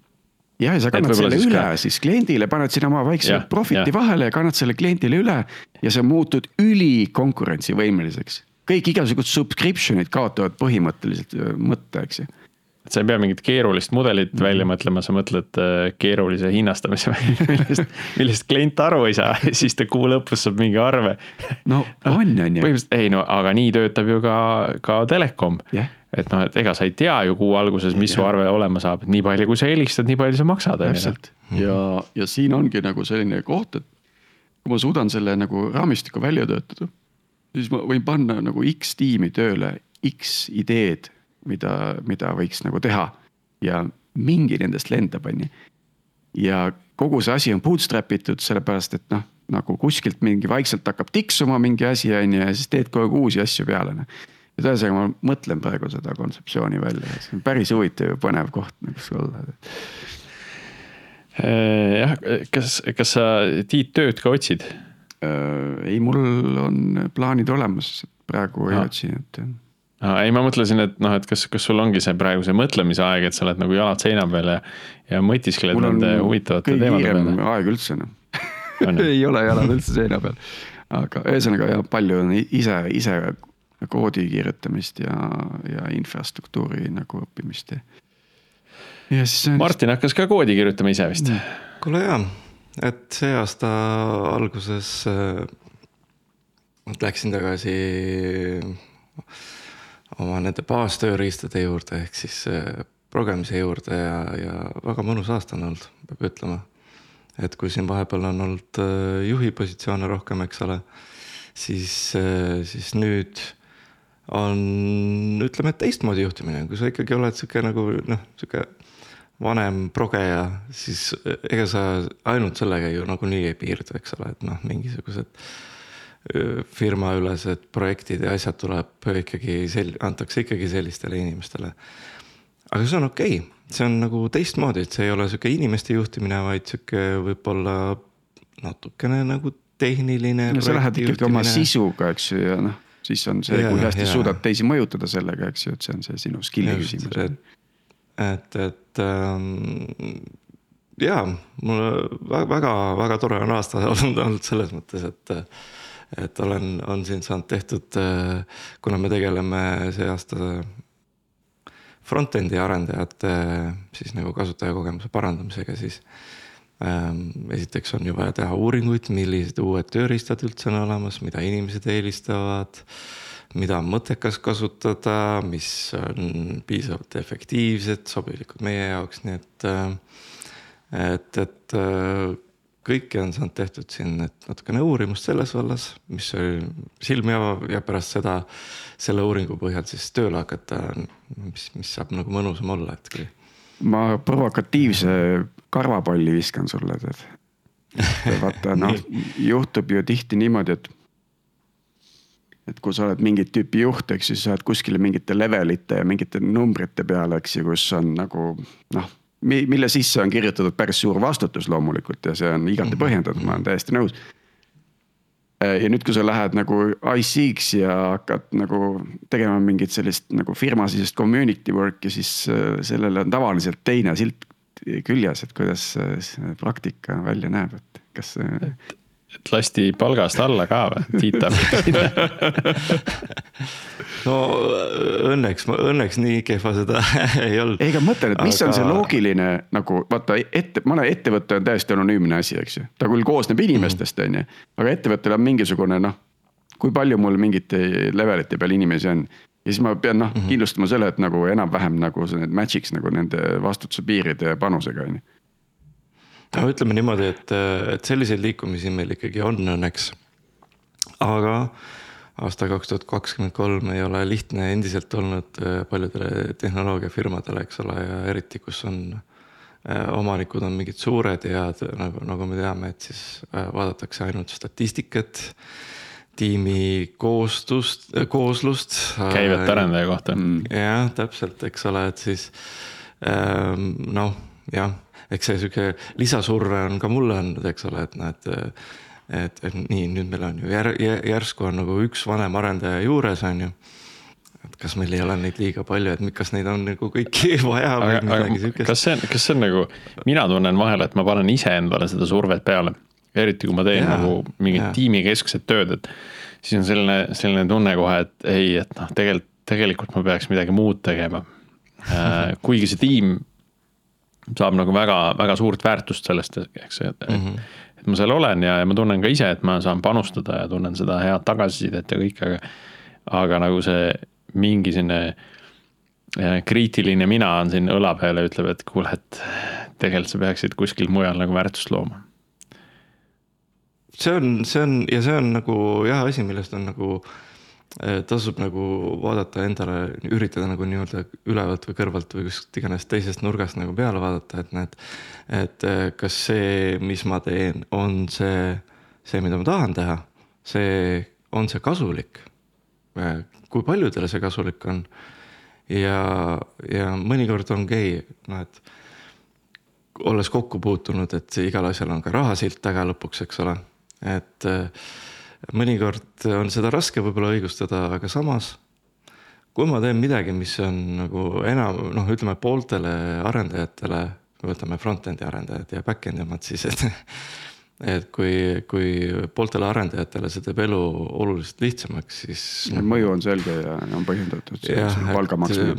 jah, ja sa kannad selle siis üle ka- siis kliendile, paned sinna oma väikse Jah, profit'i jah. vahele ja kannad selle kliendile üle. ja sa muutud ülikonkurentsivõimeliseks. kõik igasugused subscription'id kaotavad põhimõtteliselt öö, mõtte, eks ju. Et sa ei pea mingit keerulist mudelit Mhm. välja mõtlema, sa mõtled äh, keerulise hinnastamise välja, millest, millest klient aru ei saa siis ta kuu lõpus saab mingi arve. no on, on ju. põhimõtteliselt ei no aga nii töötab ju ka, ka telekom Jah. et noh, et ega sa ei tea ju kuu alguses, mis su Jah. arve olema saab, nii palju, kui sa helistad, nii palju sa maksad. täpselt ja, ja siin ongi nagu selline koht, et kui ma suudan selle nagu raamistiku välja töötada, siis ma võin panna nagu X tiimi tööle, X ideed, mida, mida võiks nagu teha. ja mingi nendest lendab, on ju. ja kogu see asi on bootstrap itud, sellepärast et noh, nagu kuskilt mingi vaikselt hakkab tiksuma mingi asi, on ju, ja siis teed kogu aeg uusi asju peale, noh. et ühesõnaga ma mõtlen praegu seda kontseptsiooni välja, see on päris huvitav ja põnev koht nagu see olla Äh, jah, kas, kas sa Tiit tööd ka otsid? Äh, ei, mul on plaanid olemas, praegu ei Ah. otsi, et ei, ma mõtlesin, et noh, et kas, kas sul ongi see praegu see mõtlemise aeg, et sa oled nagu jalad seina peal ja, ja mõtiskled nende huvitavate teemade peale. aeg üldse noh ei ole jalad üldse seina peal. aga ühesõnaga jah, palju on ise, ise koodi kirjutamist ja, ja infrastruktuuri nagu õppimist ja. ja siis on. Martin hakkas ka koodi kirjutama ise vist. kuule jaa, et see aasta alguses äh, läksin tagasi oma nende baastööriistade juurde, ehk siis äh, progemise juurde ja, ja väga mõnus aasta on olnud, peab ütlema. et kui siin vahepeal on olnud äh, juhi positsioone rohkem, eks ole, siis, siis nüüd on, ütleme, et teistmoodi juhtimine, kui sa ikkagi oled sihuke nagu noh, sihuke vanem progeja, siis ega sa ainult sellega ju nagunii ei piirdu, eks ole, et noh, mingisugused firmaülesed projektid ja asjad tuleb ikkagi sel-, antakse ikkagi sellistele inimestele. aga see on okei okay., see on nagu teistmoodi, et see ei ole sihuke inimeste juhtimine, vaid sihuke võib-olla natukene nagu tehniline. no sa lähed ikkagi oma sisuga, eks ju, ja noh, siis on see, kui hästi suudad teisi mõjutada sellega, eks ju, et see on see sinu skill'i küsimus. et, et, et ähm, jaa, mul väga-väga tore on aasta olnud, olnud selles mõttes, et. Et olen, on siin saanud tehtud, kuna me tegeleme see aasta front-end'i arendajate siis nagu kasutajakogemuse parandamisega, siis ähm,. esiteks on ju vaja teha uuringuid, millised uued tööriistad üldse on olemas, mida inimesed eelistavad mida on mõttekas kasutada, mis on piisavalt efektiivsed, sobilikud meie jaoks, nii et äh, et, et äh, kõike on saanud tehtud siin, et natukene uurimust selles vallas, mis oli silmi avav ja pärast seda, selle uuringu põhjal siis tööle hakata, mis, mis saab nagu mõnusam olla, et kui. ma provokatiivse karvapalli viskan sulle, tead. vaata noh juhtub ju tihti niimoodi, et et kui sa oled mingit tüüpi juht, eks ju, sa oled kuskile mingite levelite ja mingite numbrite peal, eks ju, kus on nagu noh mille sisse on kirjutatud päris suur vastutus loomulikult ja see on igati mhm. põhjendatud, ma olen täiesti nõus. ja nüüd, kui sa lähed nagu IC-ks ja hakkad nagu tegema mingit sellist nagu firmasisest community work'i, siis äh, sellele on tavaliselt teine silt küljes, et kuidas see praktika välja näeb, et kas et lasti palgast alla ka või, Tiit tahab no õnneks, õnneks nii kehva seda ei olnud. ei, aga mõtlen, et mis aga... on see loogiline nagu vaata ette, ma olen, ettevõte on täiesti anonüümne asi, eks ju. ta küll koosneb inimestest, mhm. on ju, aga ettevõttel on mingisugune noh, kui palju mul mingite levelite peal inimesi on. ja siis ma pean noh mm -hmm. kindlustama selle, et nagu enam-vähem nagu see match'iks nagu nende vastutuse piiride ja panusega on ju no ütleme niimoodi, et, et selliseid liikumisi meil ikkagi on õnneks. aga aasta kaks tuhat kakskümmend kolm ei ole lihtne endiselt olnud äh, paljudele tehnoloogiafirmadele, eks ole, ja eriti, kus on äh, omanikud on mingid suured ja nagu, nagu me teame, et siis äh, vaadatakse ainult statistikat tiimi koostust, kooslust. käivet arendaja kohta. jah, täpselt, eks ole, et siis ähm, noh, jah eks see sihuke lisasurve on ka mulle andnud, eks ole, et noh, et. et, et nii, nüüd meil on ju jär, järsku on nagu üks vanem arendaja juures, on ju et kas meil ei ole neid liiga palju, et kas neid on nagu kõiki vaja või aga, midagi siukest. kas see on, kas see on nagu, mina tunnen vahel, et ma panen iseendale seda survet peale. eriti kui ma teen ja, nagu mingit tiimikeskset tööd, et siis on selline, selline tunne kohe, et ei, et noh, tegelikult, tegelikult ma peaks midagi muud tegema äh, kuigi see tiim saab nagu väga, väga suurt väärtust sellest, eks, et mm, -hmm. et ma seal olen ja, ja ma tunnen ka ise, et ma saan panustada ja tunnen seda head tagasisidet ja kõike, aga. aga nagu see mingi selline äh, kriitiline mina on siin õla peal ja ütleb, et kuule, et tegelikult sa peaksid kuskil mujal nagu väärtust looma. see on, see on ja see on nagu jah, asi, millest on nagu Äh, tasub nagu vaadata endale, üritada nagu nii-öelda ülevalt või kõrvalt või kust iganes teisest nurgast nagu peale vaadata, et näed. et äh, kas see, mis ma teen, on see, see, mida ma tahan teha, see, on see kasulik? Äh, kui paljudele see kasulik on? ja, ja mõnikord on okei okay,, noh et olles kokku puutunud, et igal asjal on ka rahasilt taga lõpuks, eks ole, et äh, mõnikord on seda raske võib-olla õigustada, aga samas. kui ma teen midagi, mis on nagu enam noh, ütleme pooltele arendajatele, võtame front-end'i arendajad ja back-end'i omad siis, et. et kui, kui pooltele arendajatele see teeb elu oluliselt lihtsamaks, siis mõju on selge ja on põhjendatud.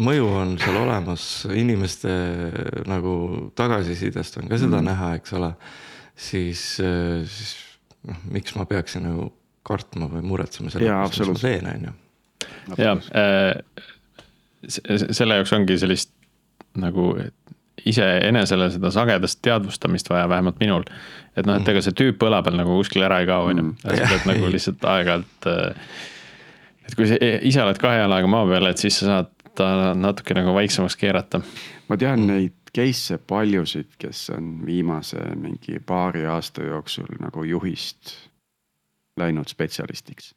mõju on seal olemas, inimeste nagu tagasisidest on ka seda mm. näha, eks ole. siis, siis noh, miks ma peaksin nagu kartma või muretsema selle pärast, mis ma teen, on ju. ja äh, selle jaoks ongi sellist nagu iseenesele seda sagedast teadvustamist vaja, vähemalt minul. et noh, et ega see tüüp õla peal nagu kuskile ära ei kao, on ju, mm. sa pead nagu lihtsalt aeg-ajalt. Äh, et kui sa ise oled kahe jalaga maa peal, et siis sa saad ta natuke nagu vaiksemaks keerata. ma tean neid case'e paljusid, kes on viimase mingi paari aasta jooksul nagu juhist läinud spetsialistiks.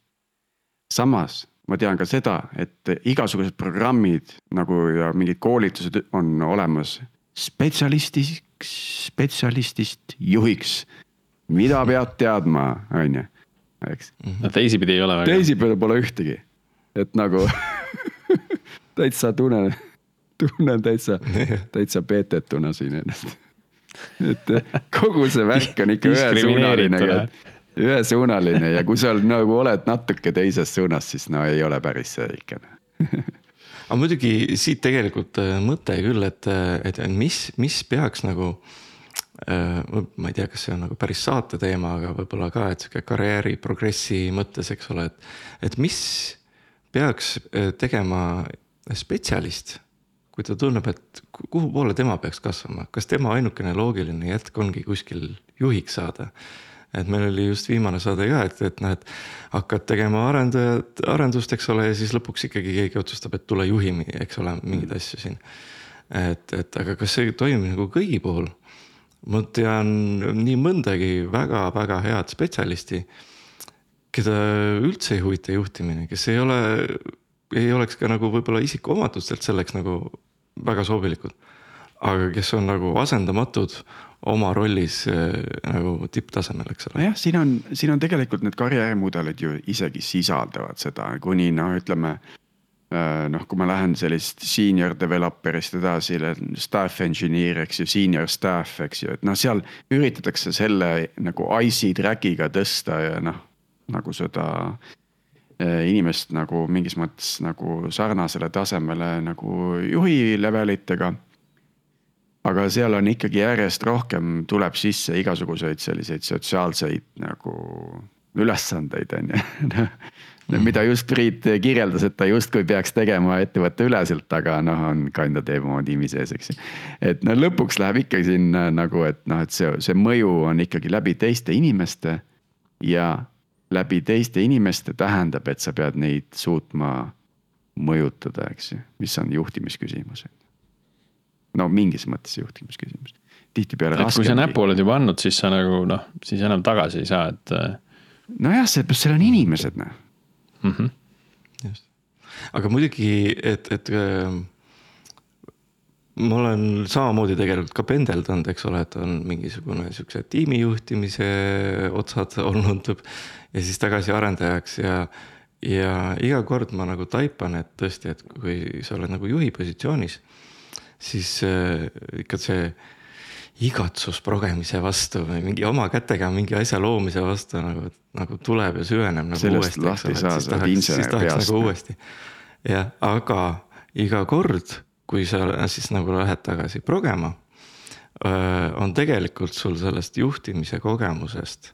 samas ma tean ka seda, et igasugused programmid nagu ja mingid koolitused on olemas spetsialistiks, spetsialistist juhiks. mida pead teadma, on ju, eks. no teisipidi ei ole väga. teisipidi pole ühtegi, et nagu täitsa tunnen, tunnen täitsa, täitsa peetetuna siin ennast et kogu see värk on ikka ühesuunaline, ühesuunaline ja kui sa nagu oled natuke teises suunas, siis no ei ole päris see ikka aga muidugi siit tegelikult äh, mõte küll, et, et mis, mis peaks nagu äh, ma ei tea, kas see on nagu päris saate teema, aga võib-olla ka, et sihuke karjääri progressi mõttes, eks ole, et. et mis peaks äh, tegema spetsialist, kui ta tunneb, et kuhu poole tema peaks kasvama, kas tema ainukene loogiline jätk ongi kuskil juhiks saada et meil oli just viimane saade ka, et, et noh, et hakkad tegema arendajat, arendust, eks ole, ja siis lõpuks ikkagi keegi otsustab, et tule juhi, eks ole, mingeid mm. asju siin. et, et aga kas see toimib nagu kõigi puhul? ma tean nii mõndagi väga-väga head spetsialisti, keda üldse ei huvita juhtimine, kes ei ole, ei oleks ka nagu võib-olla isikuomadustelt selleks nagu väga sobilikud. aga kes on nagu asendamatud oma rollis äh, nagu tipptasemel, eks ole. nojah, siin on, siin on tegelikult need karjäärimudelid ju isegi sisaldavad seda, kuni noh, ütleme äh, noh, kui ma lähen sellist senior developer'ist edasi, staff engineer, eks ju, senior staff, eks ju, et noh, seal üritatakse selle nagu IC track'iga tõsta ja noh, nagu seda äh, inimest nagu mingis mõttes nagu sarnasele tasemele nagu juhi level itega aga seal on ikkagi järjest rohkem tuleb sisse igasuguseid selliseid sotsiaalseid nagu ülesandeid, on ju. Mida just Priit kirjeldas, et ta justkui peaks tegema ettevõtte üleselt, aga noh, on kinda teeb oma tiimi sees, eks ju. et no lõpuks läheb ikkagi sinna nagu, et noh, et see, see mõju on ikkagi läbi teiste inimeste. ja läbi teiste inimeste tähendab, et sa pead neid suutma mõjutada, eks ju, mis on juhtimisküsimus no mingis mõttes juhtimisküsimus, tihtipeale. et kui sa näpu oled juba andnud, siis sa nagu noh, siis enam tagasi ei saa, et. Äh, nojah, seepärast seal on inimesed noh mm -hmm.. just, aga muidugi, et, et äh, ma olen samamoodi tegelikult ka pendeldanud, eks ole, et on mingisugune siukse tiimijuhtimise otsad olnud ja siis tagasi arendajaks ja ja iga kord ma nagu taipan, et tõesti, et kui sa oled nagu juhi positsioonis siis äh, ikka see igatsus progemise vastu või mingi oma kätega mingi asja loomise vastu nagu, nagu tuleb ja süveneb nagu Sellest uuesti. lahti ei saa, sa oled insener peast. Nagu uuesti. jah, aga iga kord, kui sa siis nagu lähed tagasi progema, on tegelikult sul sellest juhtimise kogemusest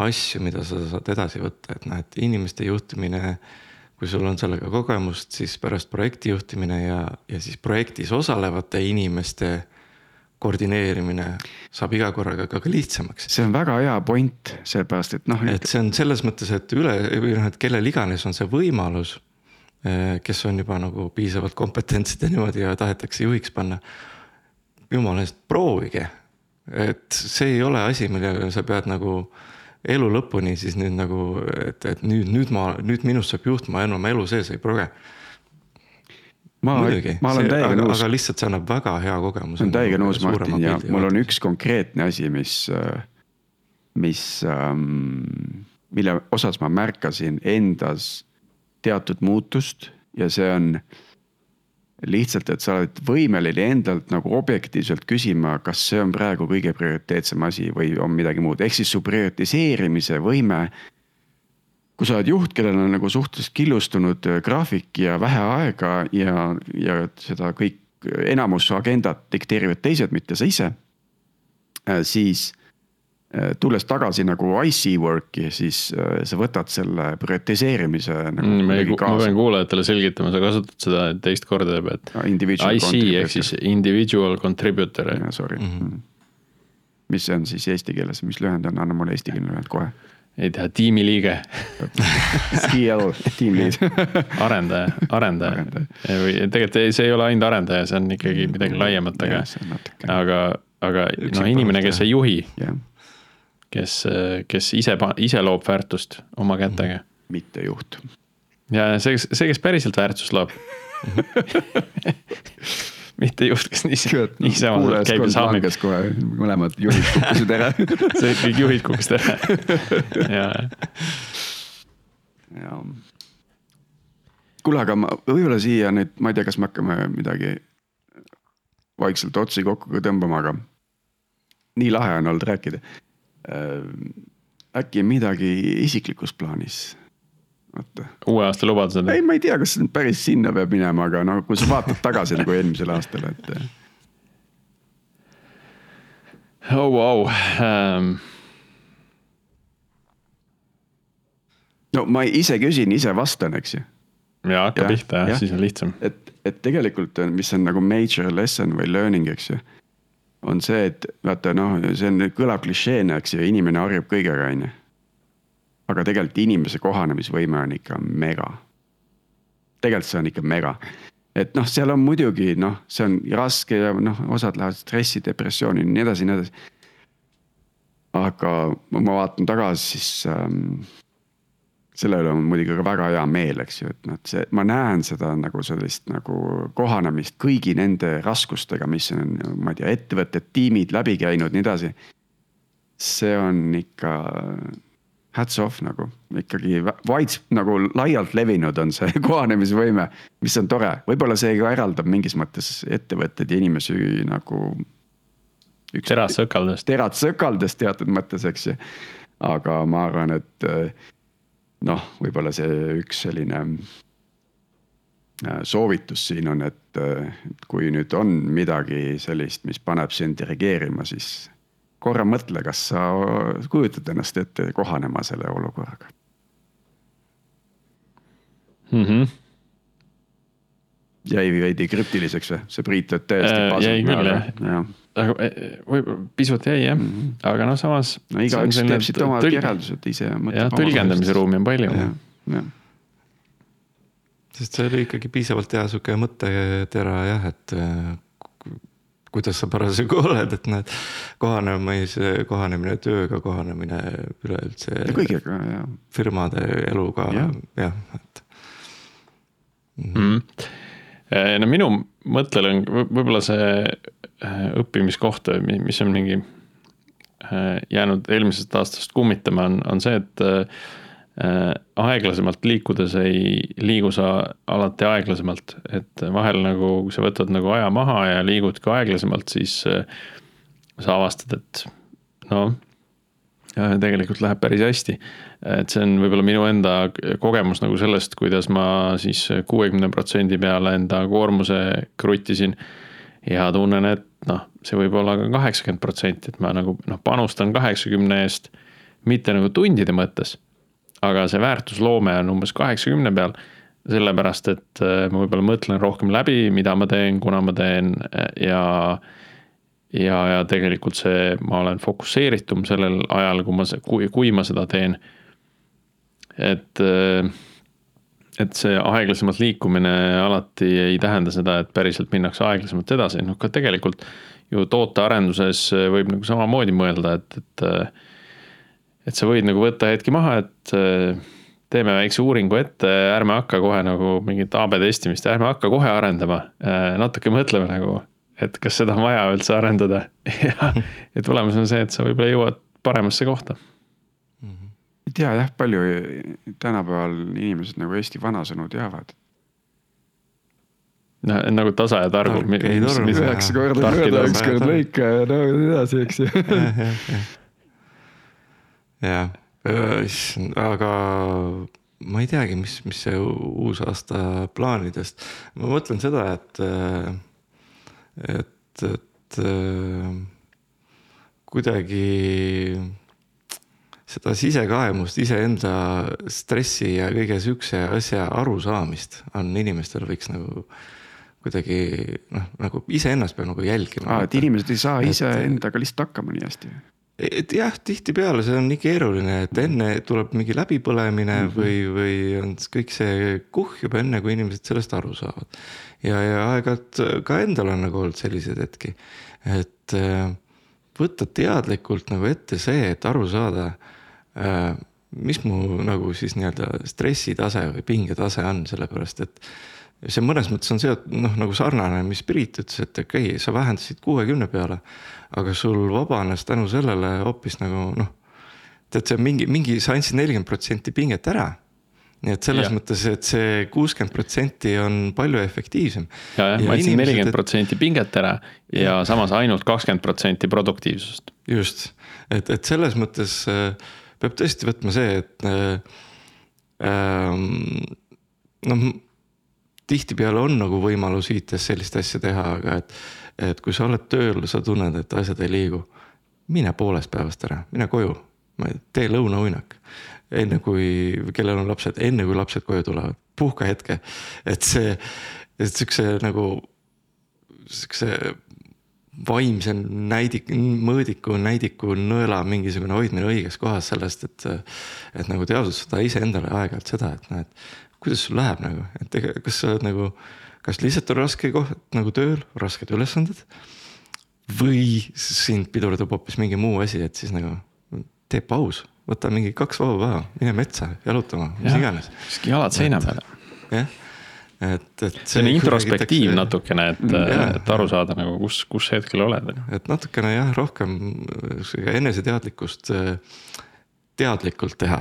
asju, mida sa saad edasi võtta, et noh, et inimeste juhtimine äh, kui sul on sellega kogemust, siis pärast projekti juhtimine ja, ja siis projektis osalevate inimeste koordineerimine saab iga korraga ka, ka lihtsamaks. see on väga hea point, sellepärast et noh. et see on selles mõttes, et üle või noh, et kellel iganes on see võimalus. Eh, kes on juba nagu piisavalt kompetentsed ja niimoodi ja tahetakse juhiks panna. jumala eest, proovige, et see ei ole asi, millega sa pead nagu elu lõpuni siis nüüd nagu, et, et nüüd, nüüd ma, nüüd minust saab juht, ma enam elu sees ei proge. ma, ma olen täiega nõus. aga lihtsalt see annab väga hea kogemuse. ma olen täiega nõus, Martin, ja mul on üks konkreetne asi, mis, mis ähm,, mille osas ma märkasin endas teatud muutust ja see on lihtsalt, et sa oled võimeline endalt nagu objektiivselt küsima, kas see on praegu kõige prioriteetsem asi või on midagi muud, ehk siis su prioritiseerimise võime. kui sa oled juht, kellel on nagu suhteliselt killustunud äh, graafik ja vähe aega ja, ja seda kõik, enamus agendat dikteerivad teised, mitte sa ise. Äh, siis tulles tagasi nagu IC work'i, siis äh, sa võtad selle prioritiseerimise nagu mm,. ma, ma pean kuulajatele selgitama, sa kasutad seda teist korda juba, et no,. IC ehk siis individual contributor. Sorry mm. -hmm. mis see on siis eesti keeles, mis lühend on, anna mulle eestikeelne lühend kohe. ei tea, tiimiliige TL, team lead arendaja, arendaja või tegelikult see ei ole ainult arendaja, see on ikkagi midagi laiemat, aga, aga, aga noh, inimene, kes ei juhi yeah kes, kes ise, ise loob väärtust oma kätega. mitte juht. ja see, see, kes päriselt väärtust loob mitte juht, kes niisama, niisama käib ja saamib. kohe, mõlemad juhid kukkusid ära see kõik juhid kukkusid ära ja. ja. kuule, aga ma võib-olla siia nüüd, ma ei tea, kas me hakkame midagi vaikselt otsi kokku tõmbama, aga nii lahe on olnud rääkida. Äkki midagi isiklikus plaanis? vaata. uue aasta lubadused? ei, ma ei tea, kas päris sinna peab minema, aga no kui sa vaatad tagasi nagu eelmisele aastale, et. oh wow um no ma ise küsin, ise vastan, eks ju. ja hakka ja, pihta jah ja., siis on lihtsam. et, et tegelikult, mis on nagu major lesson või learning, eks ju. On see, et vaata noh, see on, kõlab klišeena, eks ju, inimene harjub kõigega, on ju. aga tegelikult inimese kohanemisvõime on ikka mega. tegelikult see on ikka mega et noh, seal on muidugi noh, see on raske ja noh, osad lähevad stressi, depressiooni ja nii edasi, nii edasi. aga ma vaatan tagasi, siis ähm, selle üle on muidugi ka väga hea meel, eks ju, et noh, see, ma näen seda nagu sellist nagu kohanemist kõigi nende raskustega, mis on, ma ei tea, ettevõtted, tiimid läbi käinud, nii edasi. see on ikka hats off nagu ikkagi vaid nagu laialt levinud on see kohanemisvõime, mis on tore, võib-olla see ka eraldab mingis mõttes ettevõtteid ja inimesi nagu. terad sõkaldest. terad sõkaldest teatud mõttes, eks ju. aga ma arvan, et noh, võib-olla see üks selline äh, soovitus siin on, et kui nüüd on midagi sellist, mis paneb sind reageerima, siis korra mõtle, kas sa kujutad ennast ette kohanema selle olukorraga mm. -hmm. jäi veidi krüptiliseks või, see Priit, et täiesti äh,. jäi küll jah ja. Aga e, e, võib-olla pisut jäi jah mm, -hmm. aga noh, samas. no igaüks teeb siit oma tõlg... järeldused ise. jah, tõlgendamise ruumi on palju. sest see oli ikkagi piisavalt hea sihuke mõttetera jah, et kuidas sa parasjagu oled, et näed, kohanemise, kohanemine tööga, kohanemine üleüldse. kõigega, jah. firmade eluga, jah, et mm. -hmm. No minu mõttel on võib-olla see äh, õppimiskoht, mis on mingi äh, jäänud eelmisest aastast kummitama, on, on see, et Äh, aeglasemalt liikudes ei liigu sa alati aeglasemalt, et vahel nagu, kui sa võtad nagu aja maha ja liigud ka aeglasemalt, siis äh, sa avastad, et noh, tegelikult läheb päris hästi. et see on võib-olla minu enda kogemus nagu sellest, kuidas ma siis kuuekümne protsendi peale enda koormuse kruttisin. ja tunnen, et noh, see võib olla ka kaheksakümmend protsenti, et ma nagu noh, panustan kaheksakümne eest, mitte nagu tundide mõttes aga see väärtusloome on umbes kaheksakümne peal. sellepärast, et äh, ma võib-olla mõtlen rohkem läbi, mida ma teen, kuna ma teen äh, ja. ja, tegelikult see, ma olen fokusseeritum sellel ajal, kui ma, kui, kui ma seda teen. et, äh, et see aeglasemalt liikumine alati ei tähenda seda, et päriselt minnakse aeglasemalt edasi, noh ka tegelikult ju tootearenduses võib nagu samamoodi mõelda, et, et et sa võid nagu võtta hetki maha, et äh, teeme väikse uuringu ette, ärme hakka kohe nagu mingit AB testimist, ärme hakka kohe arendama. Äh, natuke mõtleme nagu, et kas seda on vaja üldse arendada. Ja, ja tulemus on see, et sa võib-olla jõuad paremasse kohta. ei tea jah, palju tänapäeval inimesed nagu Eesti vanasõnu teavad no nagu tasa ja targu. üheksa korda mööda, üks kord lõika ja no edasi, eks ju. Jah, aga ma ei teagi, mis, mis see uusaasta plaanidest, ma mõtlen seda, et, et, et kuidagi seda sisekaemust, iseenda stressi ja kõige sihukese asja arusaamist on inimestel võiks nagu kuidagi noh, nagu iseennast peab nagu jälgima. et inimesed ei saa iseendaga lihtsalt hakkama nii hästi et jah, tihtipeale see on nii keeruline, et enne tuleb mingi läbipõlemine mm -hmm. või, või on kõik see kuhjub enne, kui inimesed sellest aru saavad. ja, ja aeg-ajalt ka endal on nagu olnud selliseid hetki, et äh, võtta teadlikult nagu ette see, et aru saada äh,. mis mu nagu siis nii-öelda stressitase või pingetase on, sellepärast et see mõnes mõttes on seotud noh, nagu sarnane, mis Priit ütles, et okei okay,, sa vähendasid kuuekümne peale aga sul vabanes tänu sellele hoopis nagu noh, tead, see on mingi, mingi, sa andsid nelikümmend protsenti pinget ära. nii et selles Jah. mõttes, et see kuuskümmend protsenti on palju efektiivsem. ja, jah, Ja ma andsin nelikümmend protsenti pinget ära ja samas ainult kakskümmend protsenti produktiivsust. just, et, et selles mõttes äh, peab tõesti võtma see, et äh, ähm, noh, tihtipeale on nagu võimalus IT-s sellist asja teha, aga et, et kui sa oled tööl, sa tunned, et asjad ei liigu. mine poolest päevast ära, mine koju, tee lõunauinak. enne kui, kellel on lapsed, enne kui lapsed koju tulevad, puhka hetke, et see, et siukse nagu siukse vaimse näidik, mõõdiku, näidiku nõela mingisugune hoidmine õiges kohas sellest, et. et nagu teadvustada iseendale aeg-ajalt seda, et et kuidas sul läheb nagu, et ega, kas sa oled nagu. Kas lihtsalt on raske koht nagu tööl, rasked ülesanded. või sind pidurdab hoopis mingi muu asi, et siis nagu tee paus, võta mingi kaks vaba päeva, mine metsa jalutama, mis Jah. iganes, jalad seina peale. jah. et, et. see on introspektiiv. natukene, et Jaa., et aru saada nagu, kus, kus hetkel oled, et natukene jah, rohkem sihuke eneseteadlikkust äh, teadlikult teha.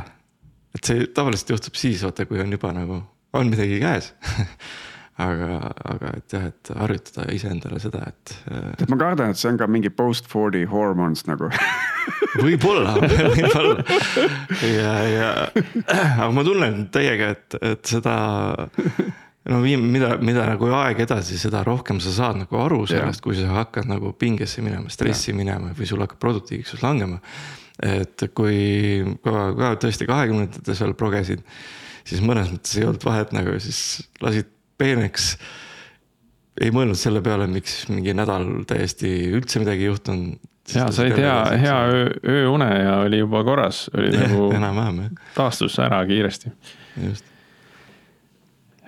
et see tavaliselt juhtub siis vaata, kui on juba nagu, on midagi käes. aga, aga et jah, et harjutada iseendale seda, et äh, et ma kardan, et see on ka mingi post forty hormones nagu. võib-olla, võib-olla. ja, ja, aga ma tunnen täiega, et, et seda no viim-, mida, mida nagu aeg edasi, seda rohkem sa saad nagu aru sellest, kui sa hakkad nagu pingesse minema, stressi minema või sul hakkab produktiivsus langema. et kui ka, ka tõesti kahekümnendates veel progesid, siis mõnes mõttes ei olnud vahet nagu siis lasid peeneks. ei mõelnud selle peale, miks mingi nädal täiesti üldse midagi ei juhtunud. ja said hea, hea öö, ööune ja oli juba korras, oli nagu enam-vähem jah, taastus ära kiiresti. just.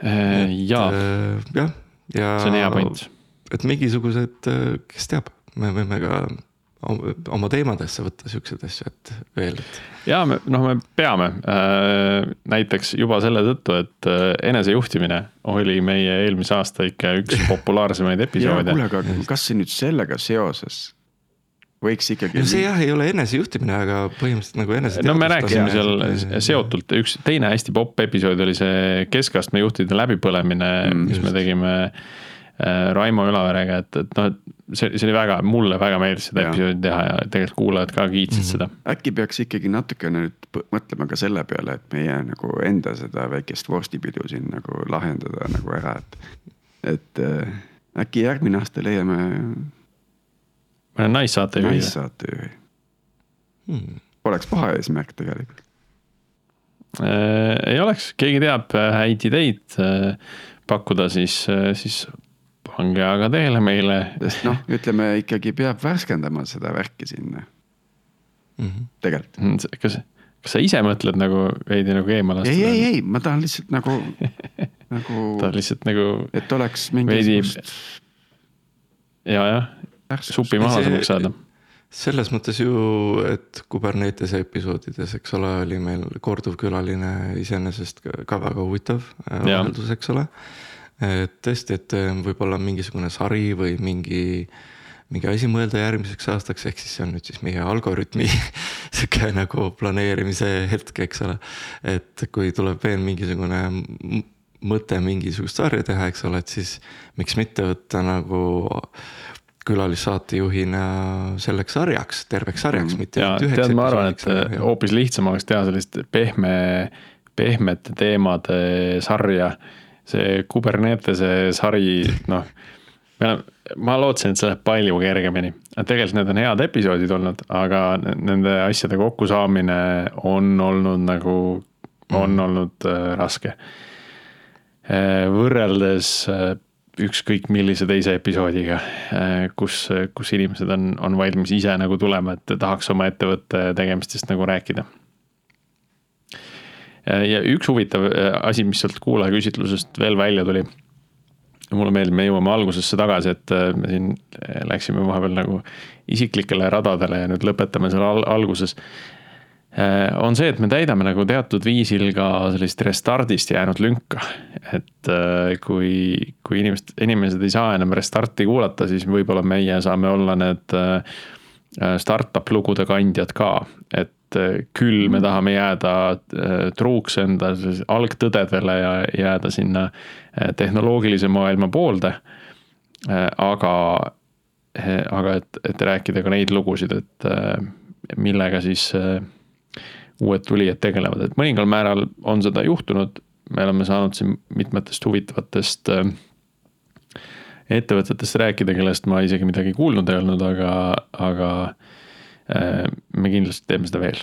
ja äh, jah, ja. see on hea point. et mingisugused, kes teab, me võime ka oma teemadesse võtta siukseid asju, et veel, et ja me noh, me peame äh, näiteks juba selle tõttu, et äh, enesejuhtimine oli meie eelmise aasta ikka üks populaarsemaid episoode kuule, aga kas see nüüd sellega seoses võiks ikkagi. no see jah, ei ole enesejuhtimine, aga põhimõtteliselt nagu enese. no me rääkisime seal seotult, üks teine hästi popp episood oli see keskastme juhtide läbipõlemine mm,, mis me tegime Raimo Ülaverega, et, et noh, et see, see oli väga, mulle väga meeldis seda episoodi teha ja tegelikult kuulajad ka kiitsid mm -hmm. seda. äkki peaks ikkagi natukene nüüd mõtlema ka selle peale, et meie nagu enda seda väikest vorstipidu siin nagu lahendada nagu ära, et. et äh, äkki järgmine aasta leiame mõne naissaatejuhi naissaatejuhi, Hmm. poleks paha eesmärk tegelikult. Äh, ei oleks, keegi teab äh, häid ideid äh, pakkuda, siis, siis pange aga teele meile. sest noh, ütleme ikkagi peab värskendama seda värki sinna Mhm. tegelikult. kas, kas sa ise mõtled nagu veidi nagu eemale ei, ei, ei, ma tahan lihtsalt nagu, nagu, ta lihtsalt nagu et oleks Veidi- mingisugust ja, jah, supi mahasamaks see- saada. selles mõttes ju, et Kubernetese episoodides, eks ole, oli meil korduvkülaline iseenesest ka, ka väga huvitav äh, vaheldus, eks ole. Et tõesti, et äh, võib-olla mingisugune sari või mingi, mingi asi mõelda järgmiseks aastaks, ehk siis see on nüüd siis meie algoritmi sihuke nagu planeerimise hetk, eks ole. et kui tuleb veel mingisugune mõte mingisugust sarja teha, eks ole, et siis miks mitte võtta nagu külalissaatejuhina selleks sarjaks, terveks sarjaks, mitte ja ainult üheks tead, ma arvan, et aga- hoopis lihtsam oleks teha sellist pehme, pehmete teemade sarja. See Kubernetese sari, noh, me oleme, ma lootsin, et see läheb palju kergemini. tegelikult need on head episoodid olnud, aga nende asjade kokkusaamine on olnud nagu, on olnud äh, raske. võrreldes äh, ükskõik millise teise episoodiga, kus, kus inimesed on, on valmis ise nagu tulema, et tahaks oma ettevõtte tegemistest nagu rääkida. Ja üks huvitav äh, asi, mis sealt kuulajaküsitlusest veel välja tuli. mulle meeldib, me jõuame algusesse tagasi, et äh, me siin läksime vahepeal nagu isiklikele radadele ja nüüd lõpetame seal al alguses Äh, on see, et me täidame nagu teatud viisil ka sellist restardist jäänud lünka. et äh, kui, kui inimesed, inimesed ei saa enam restarti kuulata, siis võib-olla meie saame olla need äh, startup lugude kandjad ka. et et küll me tahame jääda truuks enda algtõdedele ja jääda sinna tehnoloogilise maailma poolde. aga, aga et, et rääkida ka neid lugusid, et millega siis uued tulijad tegelevad, et mõningal määral on seda juhtunud. me oleme saanud siin mitmetest huvitavatest ettevõtetest rääkida, kellest ma isegi midagi kuulnud ei olnud, aga, aga me kindlasti teeme seda veel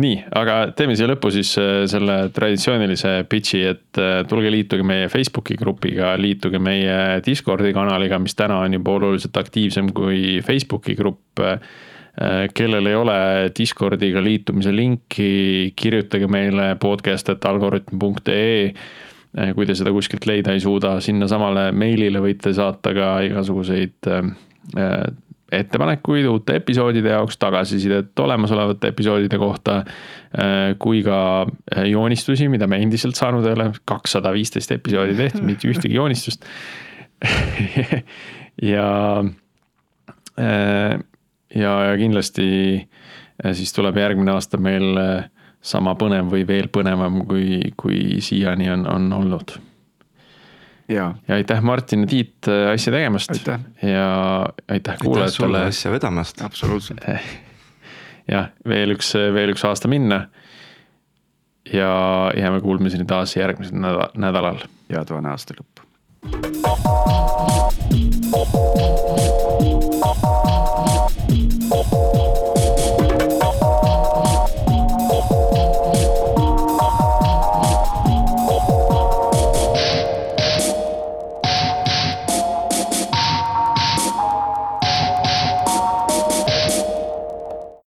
nii, aga teeme siia lõppu siis äh, selle traditsioonilise pitch'i, et äh, tulge liituge meie Facebooki grupiga, liituge meie Discordi kanaliga, mis täna on juba oluliselt aktiivsem kui Facebooki grupp. kellel ei ole Discordiga liitumise linki, kirjutage meile podcast.algorütm.ee kui te seda kuskilt leida ei suuda, sinnasamale meilile võite saata ka igasuguseid ettepanekuid uute episoodide jaoks, tagasisidet olemasolevate episoodide kohta. Äh, kui ka äh, joonistusi, mida me endiselt saanud ei ole, kakssada viisteist episoodi tehtud, mitte ühtegi joonistust ja, äh, ja, ja kindlasti siis tuleb järgmine aasta meil sama põnev või veel põnevam, kui, kui siiani on, on olnud ja, ja aitäh, Martin ja Tiit äh, asja tegemast. ja aitäh kuulajatele. asja vedamast. absoluutselt. jah, veel üks, veel üks aasta minna. ja jääme kuulmiseni taas järgmisel nädalal. head vana aasta lõppu.